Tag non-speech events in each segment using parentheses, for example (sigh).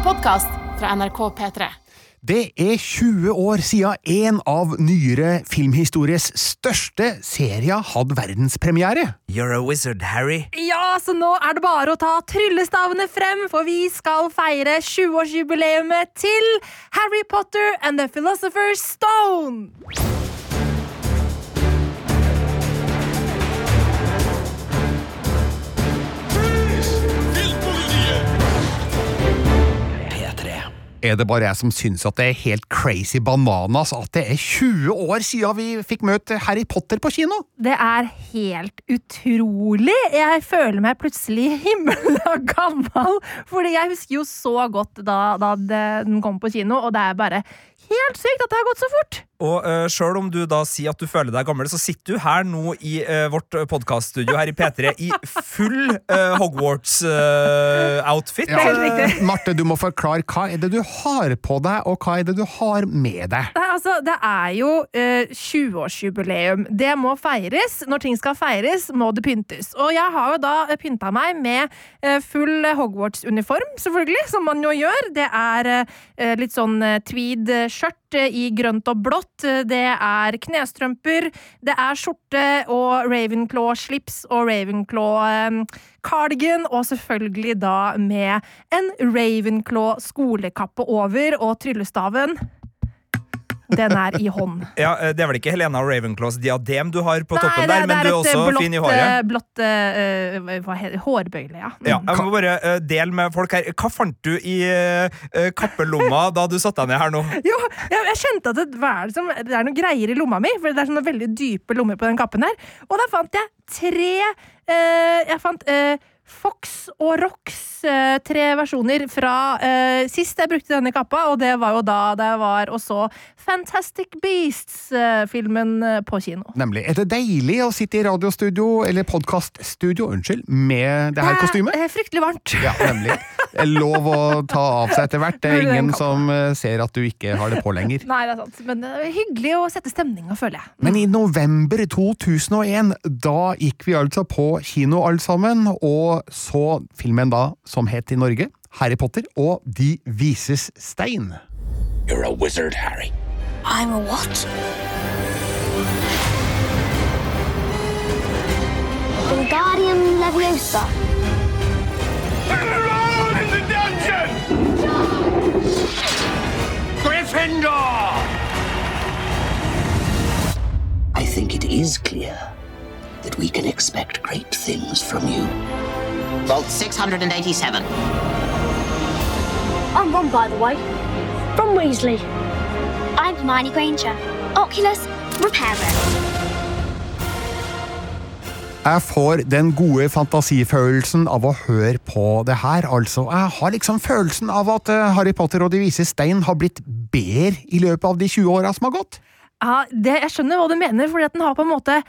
en podkast fra NRK P3. Det er 20 år siden en av nyere filmhistories største serier hadde verdenspremiere. You're a wizard, Harry. Ja, så nå er det bare å ta tryllestavene frem, for vi skal feire 20-årsjubileet til Harry Potter and the Philosopher's Stone. Er det bare jeg som syns at det er helt crazy bananas at det er 20 år siden vi fikk møte Harry Potter på kino? Det er helt utrolig. Jeg føler meg plutselig himla gammel. Fordi jeg husker jo så godt da, da den kom på kino, og det er bare helt sykt at det har gått så fort. Og uh, sjøl om du da sier at du føler deg gammel, så sitter du her nå i uh, vårt podkaststudio her i P3 i full uh, Hogwarts-outfit. Ja, riktig. Marte, du må forklare hva er det du har på deg, og hva er det du har med deg? Nei, altså, det er jo eh, 20-årsjubileum. Det må feires. Når ting skal feires, må det pyntes. Og jeg har jo da eh, pynta meg med eh, full Hogwarts-uniform, selvfølgelig, som man jo gjør. Det er eh, litt sånn eh, tweed-skjørt eh, i grønt og blått. Det er knestrømper, det er skjorte og Ravenclaw-slips og Ravenclaw-cardigan, og selvfølgelig da med en Ravenclaw-skolekappe over og tryllestaven. Den er i hånd. Ja, uh, Det er vel ikke Helena Ravenclaws diadem du har på toppen det, der, men du er også blått, fin i håret. eh, Blått uh, hårbøyle, ja. Mm. Ja, jeg må bare uh, dele med folk her. Hva fant du i uh, kappelomma da du satte deg ned her nå? (laughs) Jo, jeg, jeg kjente at det, var, er det, er noen greier i lomma mi, for det er sånne veldig dype lommer på den kappen her. Og da fant jeg tre uh, Jeg fant eh, Fox og eh, tre versjoner fra uh, sist jeg brukte denne kappa, og det var jo da da jeg var og så Fantastic Beasts-filmen eh, på kino. Nemlig, Er det deilig å sitte i radiostudio, eller podkaststudio, unnskyld, med det her kostymet? Det er eh, fryktelig varmt. Ja, nemlig. Det er lov å ta av seg etter hvert. Det er ingen som eh, ser at du ikke har det på lenger. Nei, det er sant, men det er hyggelig å sette stemninga, føler jeg. Men i november 2001, da gikk vi altså på kino alle sammen, og så filmen da som het i Norge Harry Potter og De vises stein. You're a wizard, Harry. I'm a what? Wingardium Leviosa. Everyone in the dungeon! Gryffindor! I think it is clear that we can expect great things from you. Vault 687. I'm Ron, by the way. From Weasley. I'm Hermione Granger. Oculus Repairer. Jeg får den gode fantasifølelsen av å høre på det her, altså. Jeg har liksom følelsen av at eh, Harry Potter og De vise stein har blitt bedre i løpet av de 20 åra som har gått. Ja, det, jeg skjønner hva du mener, fordi at den har på en måte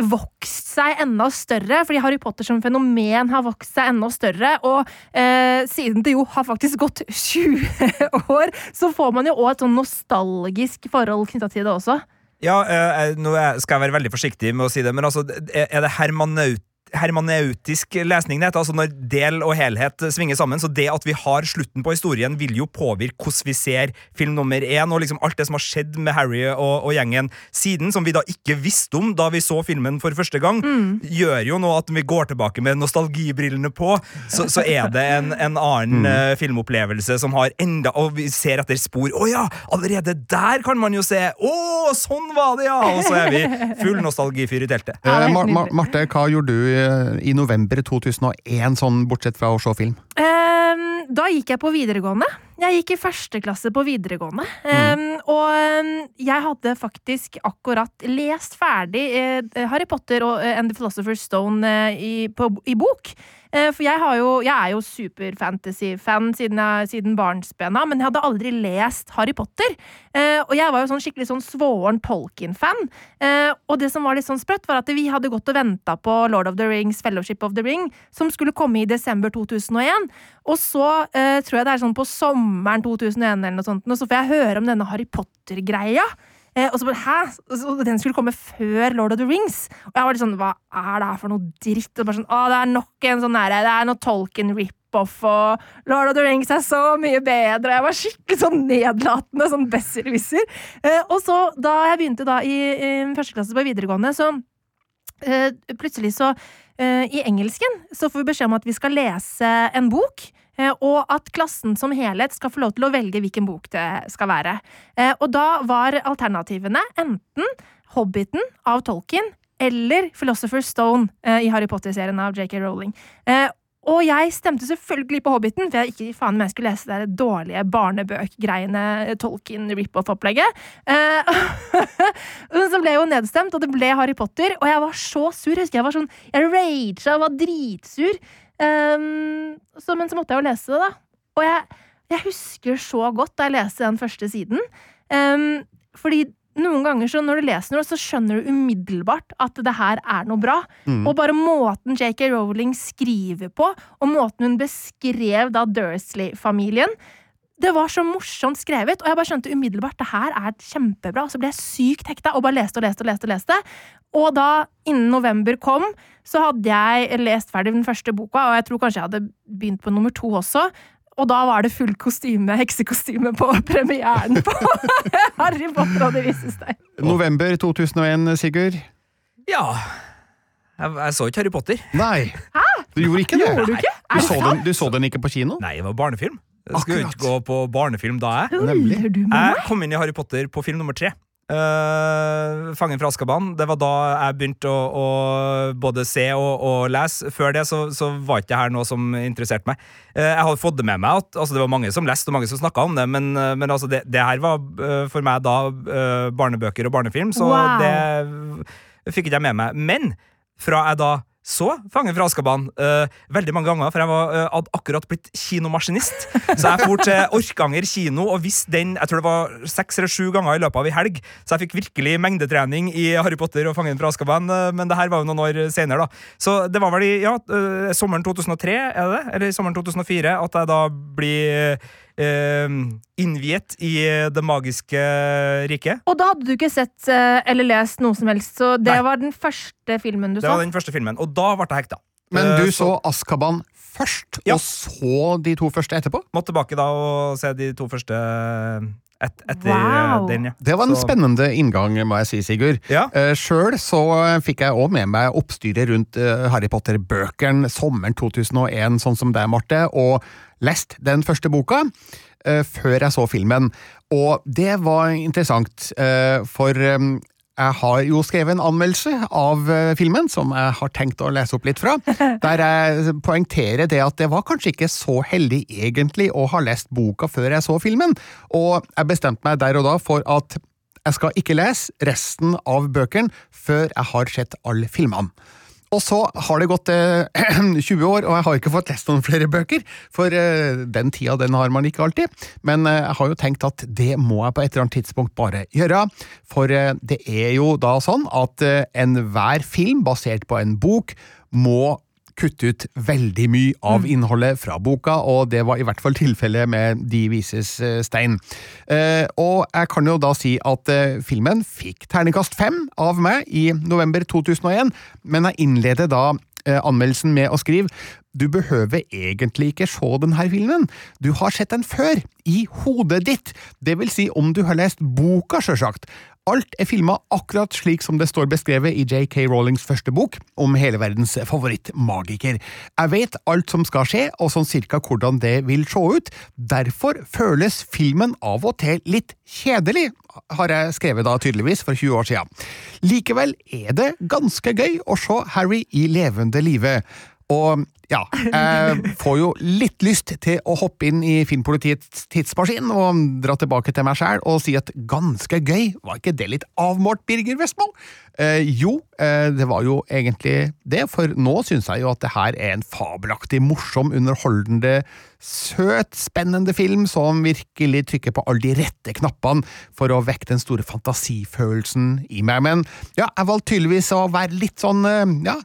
vokst seg enda større. Fordi Harry Potter som fenomen har vokst seg enda større. Og eh, siden det jo har faktisk gått (laughs) 20 år, så får man jo òg et sånn nostalgisk forhold knytta til det også. Ja, eh, nå skal jeg være veldig forsiktig med å si det, men altså, er det hermaneut hermaneutisk lesning det heter, altså når del og helhet svinger sammen. Så det at vi har slutten på historien, vil jo påvirke hvordan vi ser film nummer én, og liksom alt det som har skjedd med Harry og, og gjengen siden, som vi da ikke visste om da vi så filmen for første gang, gjør jo nå at vi går tilbake med nostalgibrillene på, så, så er det en, en annen mm. filmopplevelse som har enda Og vi ser etter spor. Å ja, allerede der kan man jo se! Å, sånn var det, ja! Og så er vi full nostalgifyr i teltet. Ja, Eh, Mar Mar. Marte, hva gjorde du eh, i november 2001, sånn bortsett fra å se film? Um, da gikk jeg på videregående. Jeg gikk i første klasse på videregående. Ehm, og ehm, jeg hadde faktisk akkurat lest ferdig eh, Harry Potter og eh, And The Philosopher's Stone eh, i, på, i bok. Eh, for jeg, jo, jeg er jo super-fantasy-fan siden, siden barnsbena, men jeg hadde aldri lest Harry Potter. Eh, og jeg var jo sånn skikkelig sånn svoren Tolkien-fan. Eh, og det som var litt sånn sprøtt, var at vi hadde gått og venta på Lord of the Rings, Fellowship of the Ring, som skulle komme i desember 2001. Og så tror jeg det er sånn på sommeren 2001 eller noe sånt, og så får jeg høre om denne Harry Potter-greia. Eh, og så bare, hæ? Og Den skulle komme før Lord of the Rings. Og jeg var litt sånn, hva er det her for noe dritt? Og bare sånn, å, det er nok en sånn nære, det er noe Tolkien-rip rip-off, og Lord of the Rings er så mye bedre. Jeg var skikkelig sånn nedlatende, sånn besserwisser. Eh, og så, da jeg begynte da i, i første klasse på videregående, så eh, plutselig så eh, I engelsken så får vi beskjed om at vi skal lese en bok. Eh, Og at klassen som helhet skal få lov til å velge hvilken bok det skal være. Eh, Og da var alternativene enten Hobbiten av Tolkien eller Philosopher's Stone eh, i Harry Potter-serien av JK Rowling. Og jeg stemte selvfølgelig på Hobbiten, for jeg ikke faen om jeg skulle lese det dårlige barnebøk-greiene, Tolkien rip-off-opplegget. Eh, (laughs) men så ble jeg jo nedstemt, og det ble Harry Potter, og jeg var så sur. Jeg husker jeg var sånn, jeg raga, var dritsur. Um, så, men så måtte jeg jo lese det, da. Og jeg, jeg husker så godt da jeg leste den første siden. Um, fordi noen ganger så når du leser noe, så skjønner du umiddelbart at det her er noe bra. Og bare måten JK Rowling skriver på, og måten hun beskrev da Dursley-familien det var så morsomt skrevet, og jeg bare skjønte umiddelbart det her er kjempebra. Og så ble jeg sykt hekta og bare leste og leste og leste. Og leste. Og da, innen november kom, så hadde jeg lest ferdig den første boka, og jeg tror kanskje jeg hadde begynt på nummer to også. Og da var det full kostyme, heksekostyme på premieren på (laughs) Harry Potter og Det vise stein. November 2001, Sigurd? Ja. Jeg, jeg så ikke Harry Potter. Nei. Du gjorde ikke det? Gjorde du ikke? Du så, den, du så den ikke på kino? Nei, det var barnefilm. Jeg skulle jo ikke gå på barnefilm da, jeg. Nemlig. Jeg kom inn i Harry Potter på film nummer tre. Uh, Fangen fra Askaban'. Det var da jeg begynte å, å både se og, og lese. Før det så, så var ikke det her noe som interesserte meg. Uh, jeg hadde fått det med meg at altså, det var mange som leste og mange som snakka om det, men, uh, men altså, det, det her var eh, for meg da eh, barnebøker og barnefilm, så Wow. det fikk ikke jeg med meg. Men fra jeg da så Fangen fra Askaban uh, veldig mange ganger, for jeg var, uh, hadde akkurat blitt kinomaskinist. Så jeg for til Orkanger kino og visste den jeg tror det var seks eller sju ganger i løpet av ei helg. Så jeg fikk virkelig mengdetrening i Harry Potter og Fangen fra Askaban, uh, men det her var jo noen år senere, da. Så det var vel i ja, sommeren 2003, er det? Eller sommeren 2004, at jeg da blir innviet i det magiske riket. Og da hadde du ikke sett eh, eller lest noe som helst, så det Nei. var den første filmen du Det så? var den første filmen, og da ble jeg hekta. Men du du så Askaban først, Ja. og så de to første etterpå? Måtte tilbake da og se de to første et, etter Wow. den, ja. Det var en Så- spennende inngang, må jeg si, Sigurd. Ja. Uh, Sjøl så fikk jeg òg med meg oppstyret rundt uh, Harry Potter-bøkene sommeren 2001, sånn som deg, Marte, og lest den første boka uh, før jeg så filmen. Og det var interessant, eh, for eh, jeg har jo skrevet en anmeldelse av eh, filmen, som jeg har tenkt å lese opp litt fra, (laughs) der jeg poengterer det at det var kanskje ikke så heldig egentlig å ha lest boka før jeg så filmen, og jeg bestemte meg der og da for at jeg skal ikke lese resten av bøkene før jeg har sett alle filmene. Og så har det gått eh, (clears throat) 20 år, og jeg har ikke fått lest noen flere bøker, for eh, den tida den har man ikke alltid. Men eh, jeg har jo tenkt at det må jeg på et eller annet tidspunkt bare gjøre, for eh, det er jo da sånn at eh, enhver film basert på en bok må kutte ut veldig mye av innholdet fra boka, og det var i hvert fall tilfellet med De vises eh, stein. Eh, og jeg kan jo da si at eh, filmen fikk terningkast fem av meg i november 2001, men jeg innleder da anmeldelsen med å skrive du behøver egentlig ikke se denne filmen, du har sett den før, i hodet ditt, det vil si om du har lest boka, sjølsagt. Alt er filma akkurat slik som det står beskrevet i JK Rowlings første bok om hele verdens favorittmagiker. Jeg vet alt som skal skje, og sånn cirka hvordan det vil se ut. Derfor føles filmen av og til litt kjedelig, har jeg skrevet da tydeligvis for 20 år siden. Likevel er det ganske gøy å se Harry i levende live. Og ja, jeg får jo litt lyst til å hoppe inn i Filmpolitiets tidsmaskin og dra tilbake til meg sjæl og si at ganske gøy, var ikke det litt avmålt, Birger Vestmo? Eh, jo, eh, det var jo egentlig det, for nå syns jeg jo at det her er en fabelaktig, morsom, underholdende, søt, spennende film som virkelig trykker på alle de rette knappene for å vekke den store fantasifølelsen i meg. Men ja, jeg valgte tydeligvis å være litt sånn, eh, ja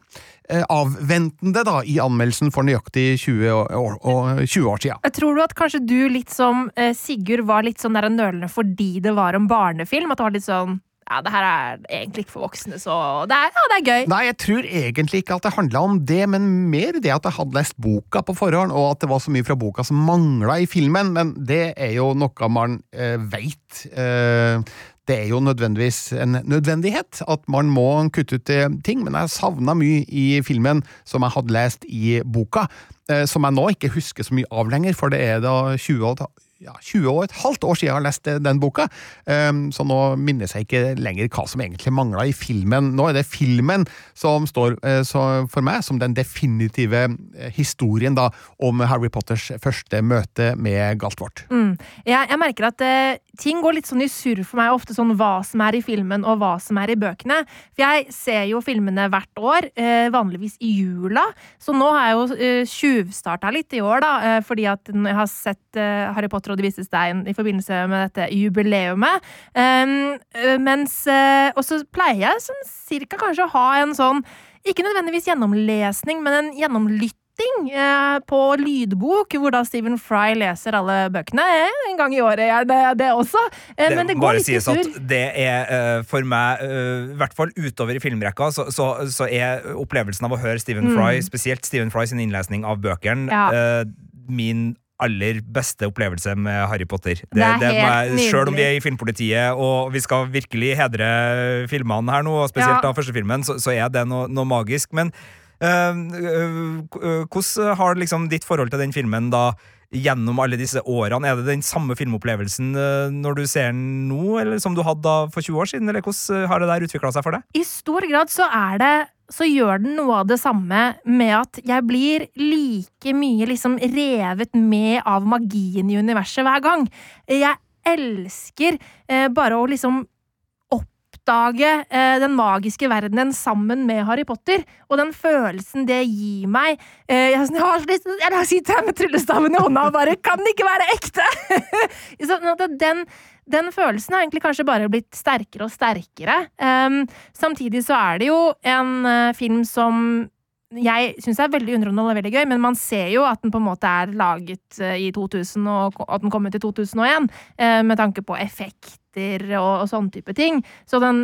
eh, avventende da, i anmeldelsen for nøyaktig 20 år, år, 20 år siden. Tror du at kanskje du litt som eh, Sigurd var litt sånn der nølende fordi det var en barnefilm? At det var litt sånn ja, det her er egentlig ikke for voksne, så det er, ja, det er gøy. Nei, jeg tror egentlig ikke at det handla om det, men mer det at jeg hadde lest boka på forhånd, og at det var så mye fra boka som mangla i filmen, men det er jo noe man eh, veit. Eh, det er jo nødvendigvis en nødvendighet at man må kutte ut eh, ting, men jeg savna mye i filmen som jeg hadde lest i boka, eh, som jeg nå ikke husker så mye av lenger, for det er da 20 år ja, 20 og et halvt år siden jeg har lest eh, den boka, um, så nå minnes jeg ikke lenger hva som egentlig mangla i filmen. Nå er det filmen som står uh, for meg som den definitive historien da, om Harry Potters første møte med Galtvort. Mm. Jeg, jeg, merker at uh, ting går litt sånn i surr for meg, ofte sånn hva som er i filmen og hva som er i bøkene. For jeg ser jo filmene hvert år, uh, vanligvis i jula, så nå har jeg jo tjuvstarta litt i år, da, fordi at når jeg har sett Harry Potter og Det viste stein i forbindelse med dette jubileumet. Um, mens uh, Og så pleier jeg sånn cirka kanskje å ha en sånn ikke nødvendigvis gjennomlesning, men en gjennomlytting uh, på lydbok, hvor da Stephen Fry leser alle bøkene. En gang i året er det det også. Det, men det går litt sies. At det er for meg, i hvert fall utover i filmrekka, så, så, så, er opplevelsen av å høre Stephen Fry, Mm. spesielt Stephen Fry sin innlesning av bøkene, Ja. min aller beste opplevelse med Harry Potter. Det er det, helt nydelig. Selv om vi er i Filmpolitiet og vi skal virkelig hedre filmene her nå, og spesielt Ja. da første filmen, så, så er det noe, noe magisk. Men øh, øh, hvordan har liksom ditt forhold til den filmen da gjennom alle disse årene? Er det den samme filmopplevelsen når du ser den nå, eller som du hadde da for 20 år siden? Eller hvordan har det der utvikla seg for deg? I stor grad så er det så gjør den noe av det samme med at jeg blir like mye liksom revet med av magien i universet hver gang. Jeg elsker eh, bare å liksom oppdage eh, den magiske verdenen sammen med Harry Potter, og den følelsen det gir meg. Eh, jeg, jeg har så lyst til å sitte her med tryllestaven i hånda og bare Kan det ikke være ekte?! (laughs) sånn at den, den følelsen har egentlig kanskje bare blitt sterkere og sterkere. Um, samtidig så er det jo en uh, film som jeg syns er veldig underholdende og veldig gøy, men man ser jo at den på en måte er laget uh, i 2000, og at den kom ut i 2001, uh, med tanke på effekter og, og sånne type ting. Så den,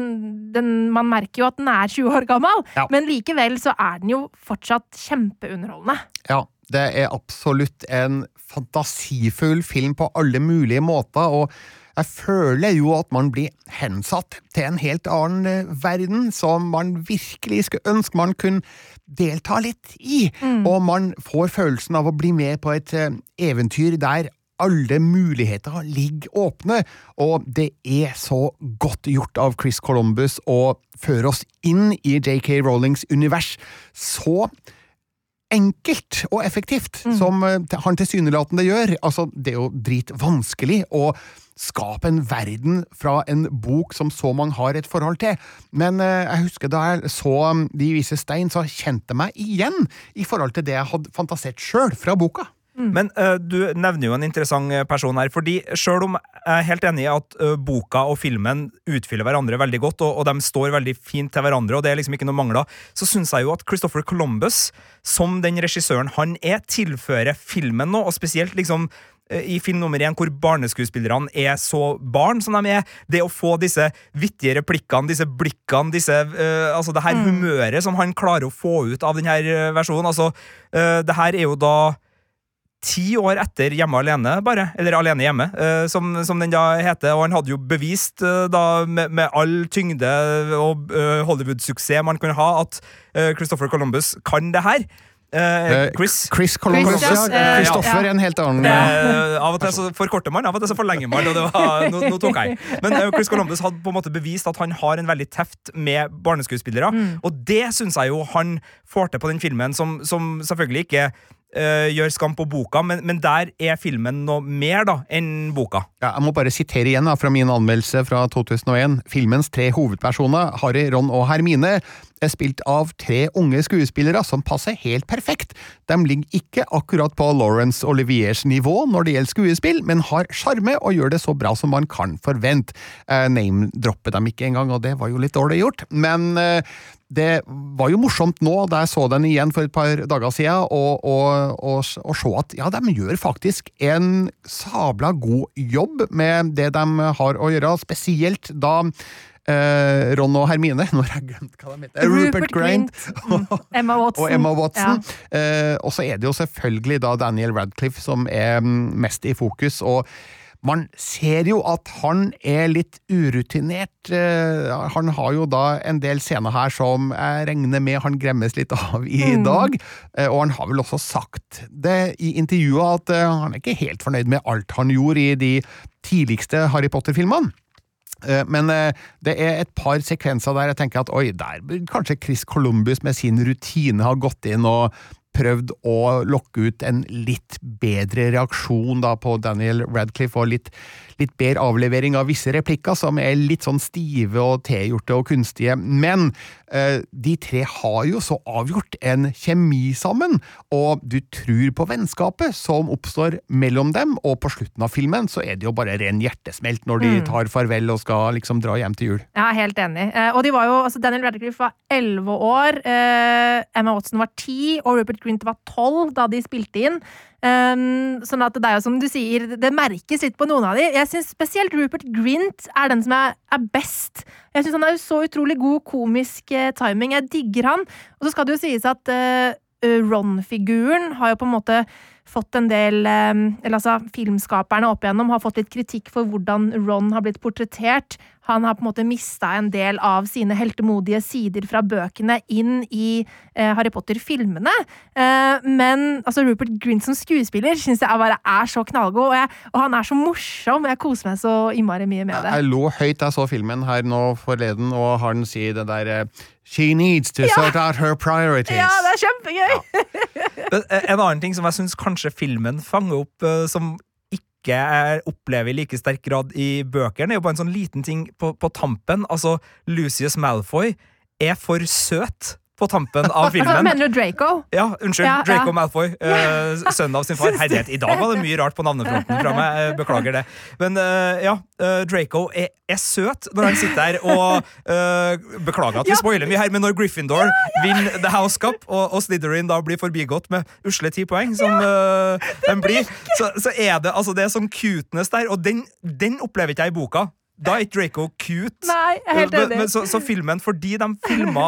den, man merker jo at den er 20 år gammel, Ja. men likevel så er den jo fortsatt kjempeunderholdende. Ja, det er absolutt en fantasifull film på alle mulige måter, og jeg føler jo at man blir hensatt til en helt annen eh, verden, som man virkelig skulle ønske man kunne delta litt i, og man får følelsen av å bli med på et eh, eventyr der alle muligheter ligger åpne, og det er så godt gjort av Chris Columbus å føre oss inn i JK Rowlings univers. Så enkelt og effektivt, som eh, han tilsynelatende gjør. Altså, det er jo dritvanskelig å skape en verden fra en bok som så mange har et forhold til. Men eh, jeg husker da jeg så um, De vise stein, så kjente jeg meg igjen i forhold til det jeg hadde fantasert sjøl fra boka. Men uh, du nevner jo en interessant øh, person her, fordi selv om jeg er helt enig i at uh, boka og filmen utfyller hverandre veldig godt, og, og de står veldig fint til hverandre, og det er liksom ikke noe mangler, så syns jeg jo at Christopher Columbus, som den regissøren han er, tilfører filmen nå, og spesielt liksom i film nummer én, hvor barneskuespillerne er så barn som de er, det å få disse vittige replikkene, disse blikkene, disse, uh, altså det her humøret som han klarer å få ut av denne øh, versjonen, altså, uh, det her er jo da ti år etter Hjemme alene, bare. Eller Alene hjemme, uh, som, som den da heter. Og han hadde jo bevist, eh, da, med, med all tyngde og eh, Hollywood-suksess man kunne ha, at eh, Christopher Columbus kan det her. Eh, Eh, Chris. Chris Columbus, Chris, ja. ja. Kristoffer Ja. er en helt annen Eh, av og til så forkorter man, av og til så forlenger man. Og det var, (laughs) nå, nå tok jeg. Men eh, Chris Columbus hadde på en måte bevist at han har en veldig teft med barneskuespillere. Og det syns jeg jo han får til på den filmen, som, som selvfølgelig ikke eh, gjør skam på boka, men, men der er filmen noe mer da enn boka. Ja, jeg må bare sitere igjen da, fra min anmeldelse fra 2001. Filmens tre hovedpersoner, Harry, Ron og Hermine, er spilt av tre unge skuespillere som passer helt perfekt. De ligger ikke akkurat på Laurence Oliviers nivå når det gjelder skuespill, men har sjarme og gjør det så bra som man kan forvente. Uh, Name-dropper dem ikke engang, og det var jo litt dårlig gjort, men eh, det var jo morsomt nå, da jeg så den igjen for et par dager siden, å- s- se at ja, de gjør faktisk en sabla god jobb med det de har å gjøre, spesielt da eh, Ron og Hermine. (laughs) Nå har jeg glemt hva de heter. Rupert Grint. (laughs) Og, Emma Watson. og Emma Watson. Ja. Eh, og så er det jo selvfølgelig da Daniel Radcliffe som er mm, mest i fokus. og man ser jo at han er litt urutinert. Eh, Han har jo da en del scener her som jeg regner med han gremmes litt av i dag. Eh, Og han har vel også sagt det i intervjuet at eh, han er ikke helt fornøyd med alt han gjorde i de tidligste Harry Potter-filmene. Men det er et par sekvenser der jeg tenker at oi, der burde kanskje Chris Columbus med sin rutine ha gått inn og prøvd å lokke ut en litt bedre reaksjon da på Daniel Radcliffe, og litt, litt bedre avlevering av visse replikker som er litt sånn stive og tilgjorte og kunstige. Men eh, de tre har jo så avgjort en kjemi sammen, og du tror på vennskapet som oppstår mellom dem, og på slutten av filmen så er det jo bare ren hjertesmelt når de tar farvel og skal liksom dra hjem til jul. Jeg er helt enig. Eh, og de var jo, altså Daniel Radcliffe var elleve år, eh, Emma Watson var ti, og Rupert Grint var tolv da de spilte inn. Um, sånn at det er jo som du sier, det merkes litt på noen av de. Jeg syns spesielt Rupert Grint er den som er, er best. Jeg syns han har jo så utrolig god komisk eh, timing. Jeg digger han. Og så skal det jo sies at eh, Ron-figuren har jo på en måte fått en del eh, Eller altså, filmskaperne opp igjennom har fått litt kritikk for hvordan Ron har blitt portrettert. Han har på en måte mista en del av sine heltemodige sider fra bøkene inn i eh, Harry Potter-filmene. Eh, men altså, Rupert Grint som skuespiller syns jeg bare er så knallgod, og, jeg, og han er så morsom. Jeg koser meg så innmari mye med det. Jeg lo høyt da jeg så filmen her nå forleden, og han sier det der eh, She needs to Ja. sort out her priorities. Ja, det er kjempegøy! Eh, (laughs) En annen ting som jeg syns kanskje filmen fanger opp, eh, som ikke opplever i like sterk grad i bøkene, er jo bare en sånn liten ting på, på tampen. Altså, Lucius Malfoy er for søt på tampen av (laughs) filmen. Mener du Draco? Ja, unnskyld. Ja, Draco ja. Malfoy. Uh, sønnen av sin far. Herlighet, i dag var det mye rart på navnefronten fra meg. eh, Beklager det. Men uh, ja, Draco er, er søt når han sitter der og Beklager at vi spoiler mye her, men når Gryffindor vinner The House Cup, og, og Slytherin da blir forbigått med usle ti poeng, som eh, de blir, så, så er det altså det er sånn cuteness der, og den, den opplever ikke jeg i boka. Da er ikke Draco cute. Nei, helt enig. men så, så filmen, fordi de filma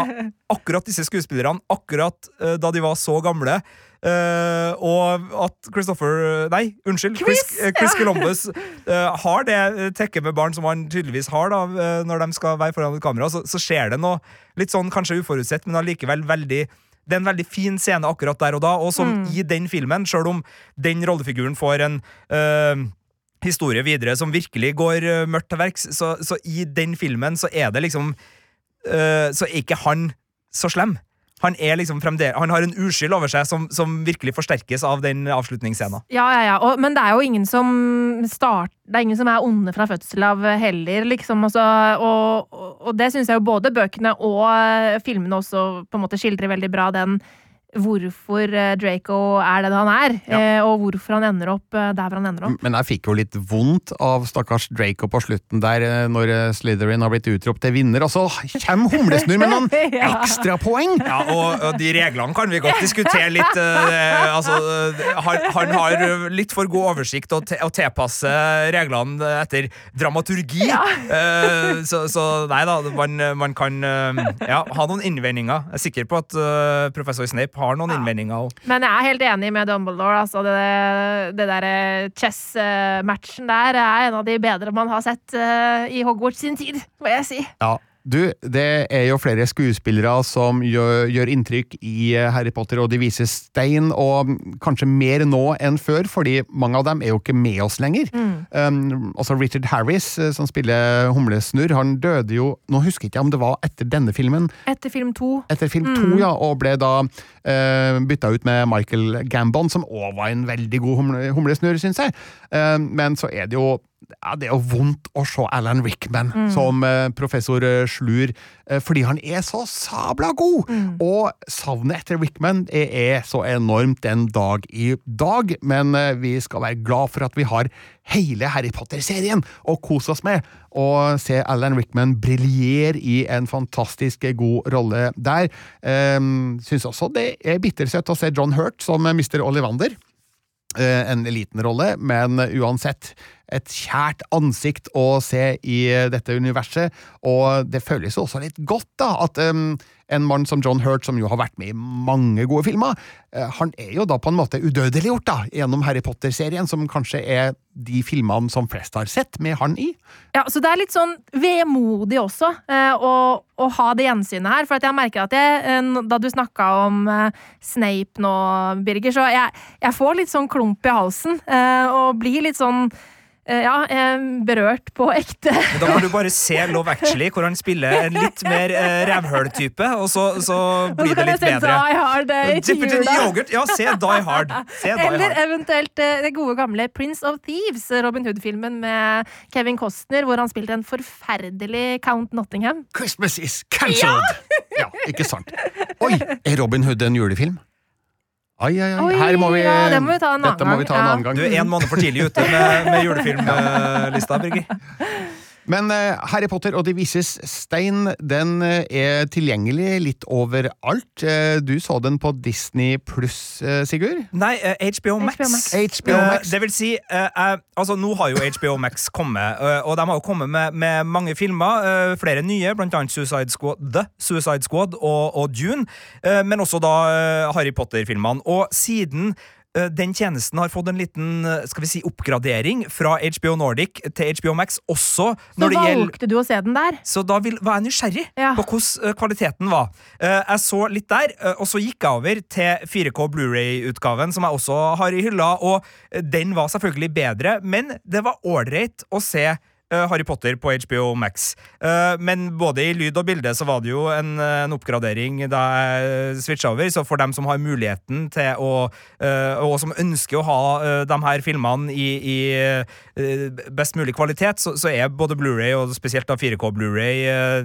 akkurat disse skuespillerne akkurat uh, da de var så gamle, uh, og at Christopher Nei, unnskyld. Chris, Chris, eh, Chris ja. Columbus eh, har det eh, tekket med barn som han tydeligvis har da, eh, når de skal være foran et kamera, så, så skjer det noe litt sånn kanskje uforutsett, men allikevel veldig det er en veldig fin scene akkurat der og da, og som Mm. i den filmen, sjøl om den rollefiguren får en eh, historie videre som virkelig går uh, mørkt til verks, så, så i den filmen så er det liksom uh, Så er ikke han så slem. Han liksom Han har en uskyld over seg som, som virkelig forsterkes av den avslutningsscenen. Ja, ja, ja. Og, men det er jo ingen som start, er ingen som er onde fra fødsel av heller, liksom. Altså, og, og, og det syns jeg jo både bøkene og eh, filmene også på en måte skildrer veldig bra, den hvorfor eh, Draco er det han er, ja. og hvorfor han ender opp eh, der hvor han ender opp. Men jeg fikk jo litt vondt av stakkars Draco på slutten der, eh, når eh, Slytherin har blitt utropt til vinner, og så kommer Humlesnurr med noen (laughs) Ja. ekstrapoeng! Ja, og, og de reglene kan vi godt diskutere litt. Uh, altså, eh, han, han har litt for god oversikt og, te, og tilpasser reglene etter dramaturgi. Eh, så, så nei da, man, man kan uh, ja, ha noen innvendinger. Jeg er sikker på at eh, professor Snape har noen innvendinger. også. Men jeg er helt enig med Dumbledore. Altså det det derre chess-matchen der er en av de bedre man har sett uh, i Hogwarts sin tid, må jeg si. Ja, du, det er jo flere skuespillere som gjør, gjør inntrykk i eh, Harry Potter, og de viser stein, og kanskje mer nå enn før, fordi mange av dem er jo ikke med oss lenger. Um, altså Richard Harris, eh, som spiller Humlesnurr, han døde jo Nå husker jeg ikke om det var etter denne filmen, Etter film to. etter film to, ja, og ble da uh, bytta ut med Michael Gambon, som òg var en veldig god humle, humlesnurr, syns jeg. Uh, men så er det jo ja, det er jo vondt å se Alan Rickman som eh, professor eh, Slur, eh, fordi han er så sabla god! Og savnet etter Rickman er, er så enormt den dag i dag, men eh, vi skal være glad for at vi har hele Harry Potter-serien å kose oss med, og se Alan Rickman briljere i en fantastisk god rolle der. Eh, Syns også det er bittersøtt å se John Hurt som Mr. Ollivander. Eh, en liten rolle, men uansett et kjært ansikt å se i eh, dette universet, og det føles jo også litt godt da, at um, en mann som John Hurt, som jo har vært med i mange gode filmer, uh, han er jo da på en måte udødeliggjort da, gjennom Harry Potter-serien, som kanskje er de filmene som flest har sett med han i. Ja, så det er litt sånn vemodig også uh, å, å ha det gjensynet her. For jeg merker at jeg, uh, da du snakka om Snape nå, Birger, så jeg, jeg får litt sånn klump i halsen. Og blir litt sånn ja, eh, berørt på ekte. Da må du bare se Love Actually, hvor han spiller en litt mer eh, rævhøl-type, og så, så blir det litt Se bedre. Die Hard eh, i yoghurt. Ja, se Die Hard. Se Die Eller Hard. eventuelt eh, det gode gamle Prince of Thieves, Robin Hood-filmen med Kevin Costner, hvor han spilte en forferdelig Count Nottingham. Christmas is cancelled! Ja. ikke sant. Oi, er Robin Hood en julefilm? Ai, ai, ai. Her må vi, ja, det må vi ta en annen dette må vi ta en gang, ja. annen gang. Du er en måned for tidlig ute med, med julefilmlista, Birger. (laughs) Men eh, Harry Potter og De vises stein den eh, er tilgjengelig litt overalt. Eh, du så den på Disney pluss, Sigurd? Nei, HBO Max. HBO Max. HBO Max. det vil si, altså nå har jo HBO Max kommet, og de har jo kommet med, med mange filmer. flere nye, blant annet Suicide Squad, The Suicide Squad og, og Dune. men også da Harry Potter-filmene. Og siden den tjenesten har fått en liten eh, skal vi si, oppgradering fra HBO Nordic til HBO Max, også Så valgte du å se den der. så da vil, var jeg nysgjerrig Ja. på hvordan eh, kvaliteten var. Eh, jeg så litt der, eh, og så gikk jeg over til 4K Blu-ray-utgaven, som jeg også har i hylla, og eh, den var selvfølgelig bedre, men det var ålreit å se eh, Harry Potter på HBO Max. Eh, men både i lyd og bilde så var det jo en, eh, en oppgradering da jeg switcha over, så for dem som har muligheten til å eh, Og som ønsker å ha eh, de her filmene i, i eh, best mulig kvalitet, så, så er både Blu-ray og spesielt da 4K Blu-ray eh,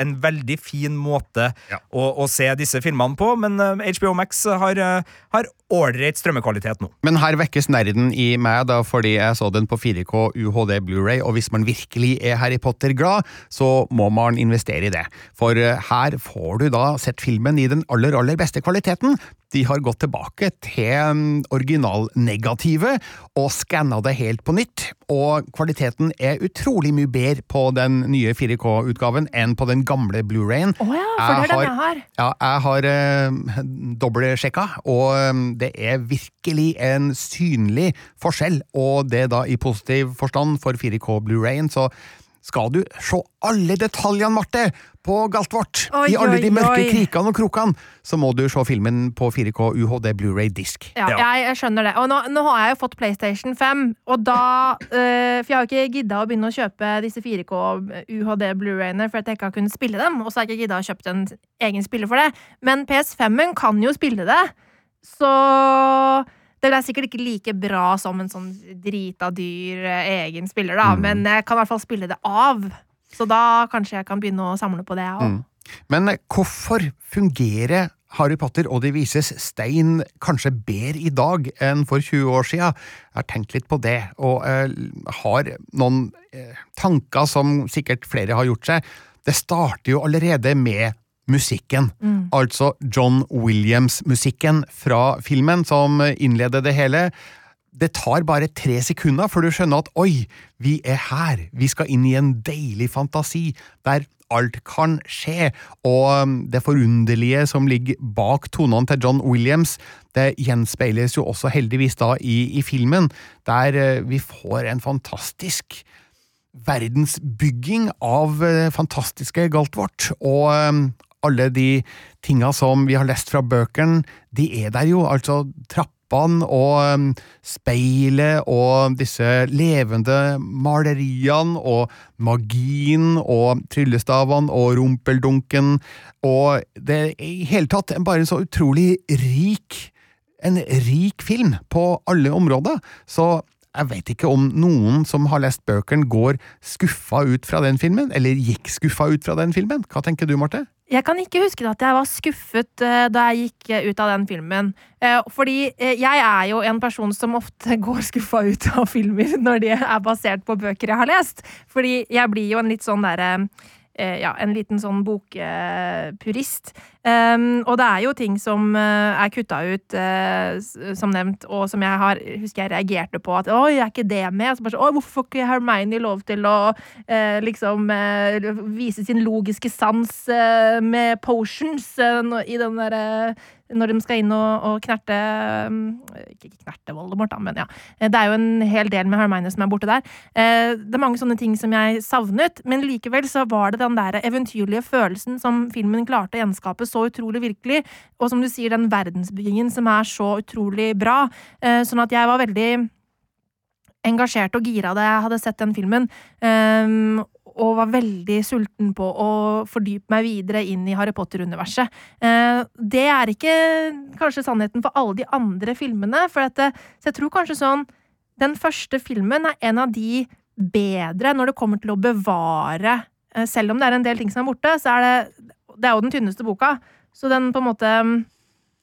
en veldig fin måte Ja. å, å se disse filmene på, men eh, HBO Max har eh, har ålreit strømmekvalitet nå. Men her vekkes nerden i meg, da, fordi jeg så den på 4K UHD Blu-ray, og hvis man virkelig er Harry Potter-glad, så må man investere i det. For eh, her får du da sett filmen i den aller, aller beste kvaliteten. De har gått tilbake til originalnegativet og skanna det helt på nytt, og kvaliteten er utrolig mye bedre på den nye 4K-utgaven enn på den gamle Blu-rayen. Oh ja, for det er den jeg har. Ja, jeg har eh, dobbeltsjekka, og eh, det er virkelig en synlig forskjell, og det da i positiv forstand for 4K Blu-rayen, så skal du se alle detaljene, Marte, på Galtvort, Oi, i alle de mørke oi. krikene og krokene, så må du se filmen på 4K UHD Blu-ray-disk. Ja, Ja. Jeg, jeg skjønner det. Og nå, nå har jeg jo fått PlayStation 5, og da øh, For jeg har jo ikke gidda å begynne å kjøpe disse 4K UHD Blu-rayene for at jeg ikke har kunnet spille dem, og så har jeg ikke gidda å kjøpe en egen spiller for det. Men PS5-en kan jo spille det, så det er sikkert ikke like bra som en sånn drita dyr eh, egen spiller, da, men jeg kan i hvert fall spille det av. Så da kanskje jeg kan begynne å samle på det, jeg òg. Men eh, hvorfor fungerer Harry Potter og De vises stein kanskje bedre i dag enn for 20 år siden? Jeg har tenkt litt på det, og eh, har noen eh, tanker som sikkert flere har gjort seg. Det starter jo allerede med musikken. Altså John Williams-musikken fra filmen som innleder det hele. Det tar bare tre sekunder før du skjønner at oi, vi er her, vi skal inn i en deilig fantasi der alt kan skje, og um, det forunderlige som ligger bak tonene til John Williams, det gjenspeiles jo også heldigvis da i, i filmen, der eh, vi får en fantastisk verdensbygging av eh, fantastiske Galtvort, og eh, alle de tinga som vi har lest fra bøkene, de er der jo, altså trappene og speilet og disse levende maleriene og magien og tryllestavene og rumpeldunken, og det er i hele tatt en bare så utrolig rik en rik film på alle områder, så jeg vet ikke om noen som har lest bøkene går skuffa ut fra den filmen, eller gikk skuffa ut fra den filmen. Hva tenker du, Marte? Jeg kan ikke huske at jeg var skuffet eh, da jeg gikk eh, ut av den filmen. Eh, fordi jeg er jo en person som ofte (laughs) går skuffa ut av filmer når de er basert på bøker jeg har lest. Fordi jeg blir jo en litt sånn derre ja, en liten sånn bokpurist. Um, og det er jo ting som eh, er kutta ut, uh, som nevnt, og som jeg har, husker jeg reagerte på. At 'oi, er ikke det med?' Så bare så, 'Oi, hvorfor får ikke Hermione lov til å uh, liksom uh, vise sin logiske sans eh, med potions eh, i den derre når de skal inn og, og knerte um, Ikke knerte Voldemort, da, men ja. Eh, Det er jo en hel del med Hermione som er borte der. Eh, Det er mange sånne ting som jeg savnet, men likevel så var det den der eventyrlige følelsen som filmen klarte å gjenskape så utrolig virkelig, og som du sier, den verdensbyggingen som er så utrolig bra. Eh, Sånn at jeg var veldig engasjert og gira da jeg hadde sett den filmen. Um, og var veldig sulten på å fordype meg videre inn i Harry Potter-universet. Eh, det er ikke kanskje sannheten for alle de andre filmene, for at, så jeg tror kanskje sånn Den første filmen er en av de bedre når det kommer til å bevare eh, Selv om det er en del ting som er borte, så er det Det er jo den tynneste boka, så den på en måte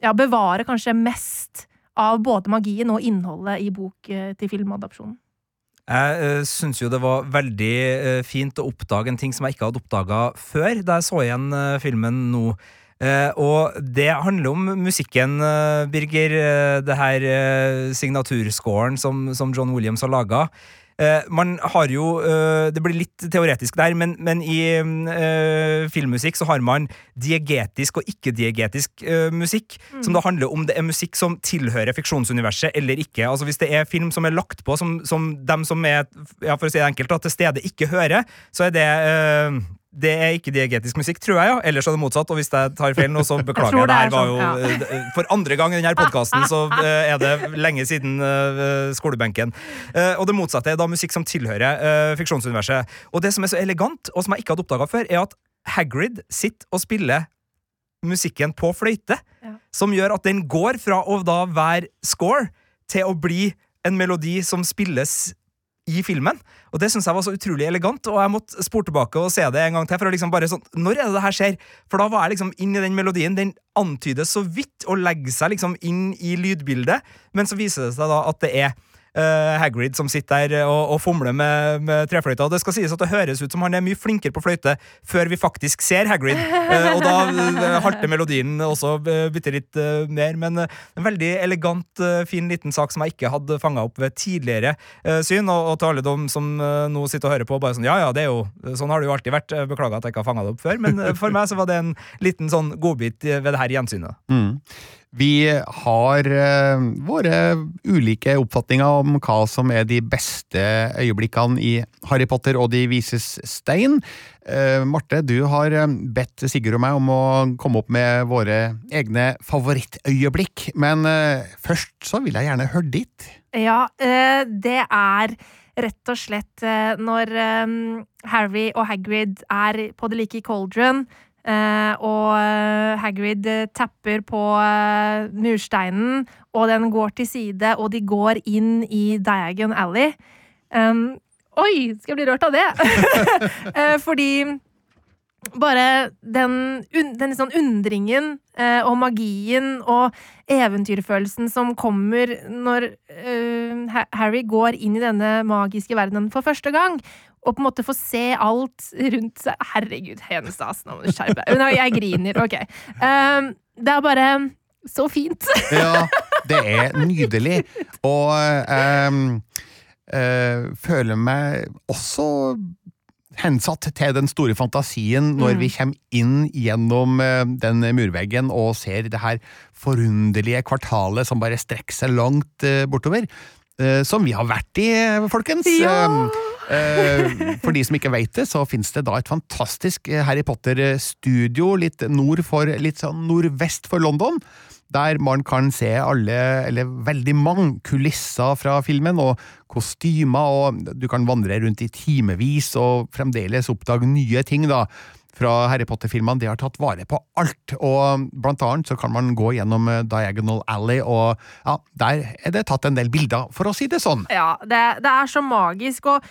ja, bevarer kanskje mest av både magien og innholdet i bok eh, til filmadopsjonen. Jeg uh, syns jo det var veldig uh, fint å oppdage en ting som jeg ikke hadde oppdaga før, da jeg så igjen uh, filmen nå. Uh, og det handler om musikken, Birger. det her signaturscoren som, som John Williams har laga. Eh, man har jo eh, Det blir litt teoretisk der, men, men i eh, filmmusikk så har man diegetisk og ikke-diegetisk musikk, som da handler om det er musikk som tilhører fiksjonsuniverset eller ikke. Altså Hvis det er film som er lagt på som, som dem som er ja, for å si det enkelt, til stede ikke hører, så er det det er ikke diegetisk musikk, tror jeg, ja. Ellers er det motsatt. Og hvis jeg tar feil nå, så (laughs) beklager jeg. det er her var jo sånn, eh, For andre gang i denne podkasten så eh, er det lenge siden eh, skolebenken. Eh, og det motsatte er da musikk som tilhører eh, fiksjonsuniverset. Og det som er så elegant, og som jeg ikke hadde oppdaga før, er at Hagrid sitter og spiller musikken på fløyte, Ja. som gjør at den går fra å da være score til å bli en melodi som spilles i filmen. Og det syns jeg var så utrolig elegant, og jeg måtte spore tilbake og se det en gang til. For å liksom bare sånn, Når er det det her skjer? For da var jeg liksom inn i den melodien. Den antydes så vidt å legge seg liksom inn i lydbildet, men så viser det seg da at det er eh, Hagrid som sitter der og, og fomler med, med trefløyta. Det skal sies at det høres ut som han er mye flinkere på fløyte før vi faktisk ser Hagrid. Uh, og da uh, halter melodien også uh, bitte litt eh, mer. Men eh, en veldig elegant, eh, fin liten sak som jeg ikke hadde fanga opp ved tidligere eh, syn. Og, og til alle de som eh, nå sitter og hører på, bare sånn ja ja, det er jo sånn har det jo alltid vært. Eh, Beklager at jeg ikke har fanga det opp før, men eh, for meg så var det en liten sånn godbit eh, ved det her gjensynet. Mm. Vi har eh, våre ulike oppfatninger om hva som er de beste øyeblikkene i Harry Potter og De vises stein. Eh, Marte, du har eh, bedt Sigurd og meg om å komme opp med våre egne favorittøyeblikk, men først så vil jeg gjerne høre ditt. Ja, det er rett og slett når Harry og Hagrid er på det like i cauldron, eh, og eh, Hagrid tapper på eh, mursteinen, og den går til side, og de går inn i Diagon Alley. Um, oi, skal jeg bli rørt av det? (laughs) Eh, fordi bare den, den sånn undringen og magien og eventyrfølelsen som kommer når Harry går inn i denne magiske verdenen for første gang. Og på en måte få se alt rundt seg. Herregud, Henestas, nå må du skjerpe deg. Jeg griner, ok. Um, det er bare så fint. (laughs) Ja, det er nydelig. Og um, uh, føler meg også hensatt til den store fantasien når Mm. vi kommer inn gjennom eh, den murveggen og ser det her forunderlige kvartalet som bare strekker seg langt eh, bortover. Eh, som vi har vært i, folkens. Ja! Eh, eh, for de som ikke vet det, så finnes det da et fantastisk eh, Harry Potter-studio litt nord for, litt sånn nordvest for London der man kan se alle, eller veldig mange, kulisser fra filmen, og kostymer, og du kan vandre rundt i timevis og fremdeles oppdage nye ting, da. Fra Harry Potter-filmene. De har tatt vare på alt, og blant annet så kan man gå gjennom eh, Diagonal Alley, og ja, der er det tatt en del bilder, for å si det sånn. Ja, det, det er så magisk, og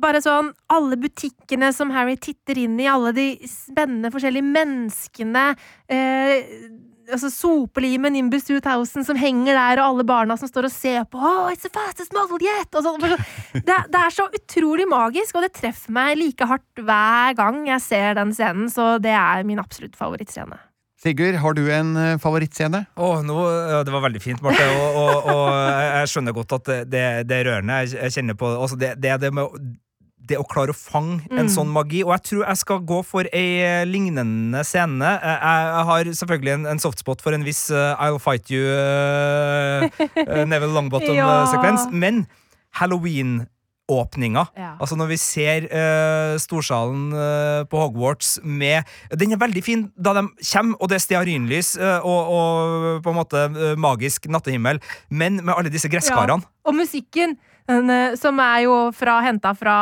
bare sånn alle butikkene som Harry titter inn i, alle de spennende forskjellige menneskene, eh, altså, sopelimen Nimbus 2000 som henger der, og alle barna som står og ser på. Oh, it's the fastest model yet! Og sånn. det, det er så utrolig magisk, og det treffer meg like hardt hver gang jeg ser den scenen, så det er min absolutt favorittscene. Sigurd, har du en eh, favorittscene? Åh, no, ja, det var veldig fint, Marte. Og, og, og jeg skjønner godt at det, det, er rørende. Jeg, kjenner på altså det. Det det med det å klare å fange en Mm. sånn magi. Og jeg tror jeg skal gå for ei eh, lignende scene. Jeg, jeg har selvfølgelig en, en softspot for en viss uh, I'll fight you, uh, (laughs) Neville Longbottom-sekvens. Men Halloween-åpninga Ja. Altså Når vi ser uh, storsalen uh, på Hogwarts med Den er veldig fin da de kommer, og det er stearinlys uh, og, og på en måte eh, magisk nattehimmel, men med alle disse gresskarene. Og musikken, eh, som er jo fra, henta fra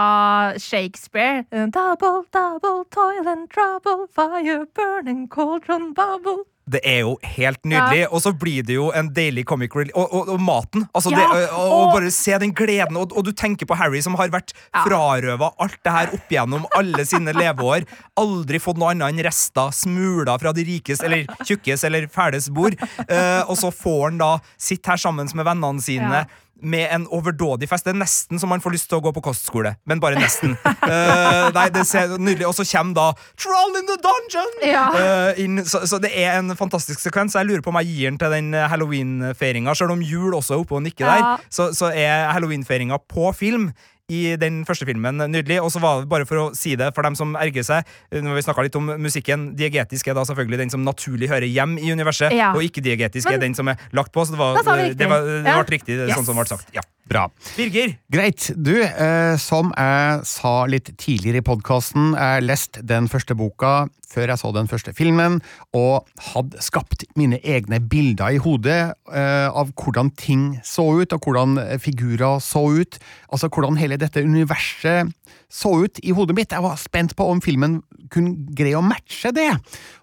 Shakespeare. Eh, Double, double, toil and trouble, fire burning, cauldron bubble. Det er jo helt nydelig. Og så blir det jo en deilig comic relief. Og, og, og maten. Altså Ja, det, og, og bare se den gleden. Og, du tenker på Harry, som har vært frarøva alt det her opp igjennom alle sine leveår. Aldri fått noe annet enn rester, smuler fra de rikes eller tjukkes eller fæles bord. Eh, og så får han da sitte her sammen med vennene sine. Ja. Med en overdådig fest. Det er nesten så man får lyst til å gå på kostskole, men bare nesten. uh, (laughs) nei, det ser nydelig Og så kommer da Troll in the Dungeon! Ja. Uh, inn, så, så det er en fantastisk sekvens. Jeg lurer på om jeg gir den til den halloweenfeiringa, halloween-feiringa. Selv om jul også er oppe og nikker Ja. der, så, så er halloween-feiringa på film. I den første filmen nydelig. Og så var det bare for å si det for dem som erger seg. eh, Når vi snakket litt om musikken Diegetisk er da selvfølgelig den som naturlig hører hjem i universet, Ja. og ikke diegetisk Men- er den som er lagt på. Så det var, det riktig. det var, det Ja. ble riktig, Yes. sånn som ble sagt. Ja. Bra. Birger, Greit. Du, eh, som jeg sa litt tidligere i podkasten, jeg leste den første boka før jeg så den første filmen, og hadde skapt mine egne bilder i hodet eh, av hvordan ting så ut, og hvordan figurer så ut. Altså hvordan hele dette universet så ut i hodet mitt. Jeg var spent på om filmen kunne greie å matche det.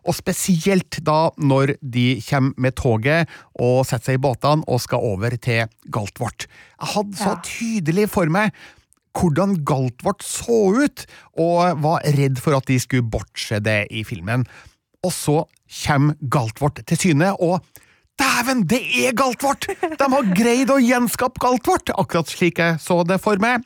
Og spesielt da når de kommer med toget og setter seg i båtene og skal over til Galtvort. Jeg hadde så tydelig for meg hvordan Galtvort så ut, og var redd for at de skulle bortse det i filmen. Og så kommer Galtvort til syne, og dæven, det er Galtvort! De har greid å gjenskape Galtvort, akkurat slik jeg så det for meg.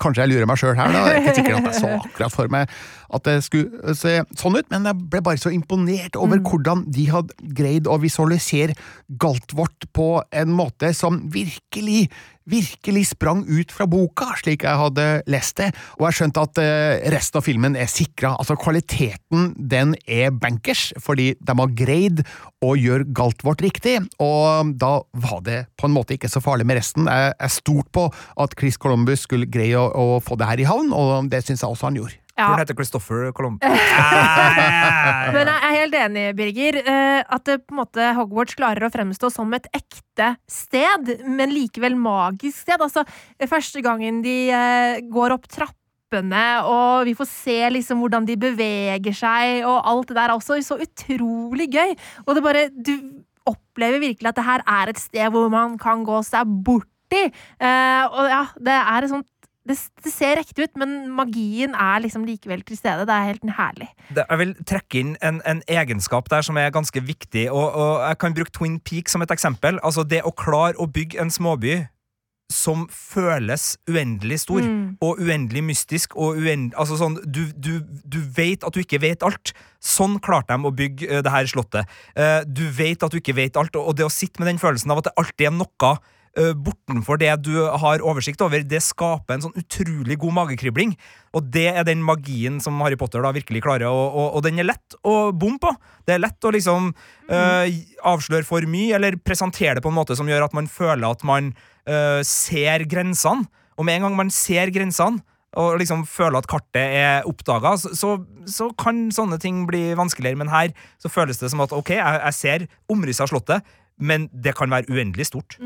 Kanskje jeg lurer meg sjøl her, da. Det er ikke sikkert at jeg så akkurat for meg at det skulle se sånn ut, men jeg ble bare så imponert over hvordan de hadde greid å visualisere Galtvort på en måte som virkelig, virkelig sprang ut fra boka, slik jeg hadde lest det, og jeg skjønte at eh, resten av filmen er sikra. Altså, kvaliteten, den er bankers, fordi de har greid å gjøre galt vårt riktig, og da var det på en måte ikke så farlig med resten. Jeg, jeg stolte på at Chris Columbus skulle greie å, å få det her i havn, og det syns jeg også han gjorde. Tror Ja. han heter Christopher Colombo. (laughs) Men jeg er helt enig, Birger, eh, at det, på en måte, Hogwarts klarer å fremstå som et ekte sted, men likevel magisk sted. Altså, første gangen de eh, går opp trappene, og vi får se liksom hvordan de beveger seg, og alt det der er også så utrolig gøy. Og det bare Du opplever virkelig at det her er et sted hvor man kan gå seg borti. Uh, og ja, det er et sånt det, det ser riktig ut, men magien er liksom likevel til stede. Det er helt herlig. Det, jeg vil trekke inn en, en egenskap der som er ganske viktig, og, og jeg kan bruke Twin Peaks som et eksempel. Altså det å klare å bygge en småby som føles uendelig stor, Mm. og uendelig mystisk, og uendelig altså sånn, du, du, du vet at du ikke vet alt. Sånn klarte de å bygge uh, det her slottet. Uh, du vet at du ikke vet alt, og og det å sitte med den følelsen av at det alltid er noe bortenfor det du har oversikt over, det skaper en sånn utrolig god magekribling. Og det er den magien som Harry Potter da virkelig klarer, og, og, og den er lett å bomme på. Det er lett å liksom eh, avsløre for mye, eller presentere det på en måte som gjør at man føler at man eh, ser grensene. Og med en gang man ser grensene, og liksom føler at kartet er oppdaga, så, så, så kan sånne ting bli vanskeligere. Men her så føles det som at ok, jeg, jeg ser omrisset av Slottet, men det kan være uendelig stort.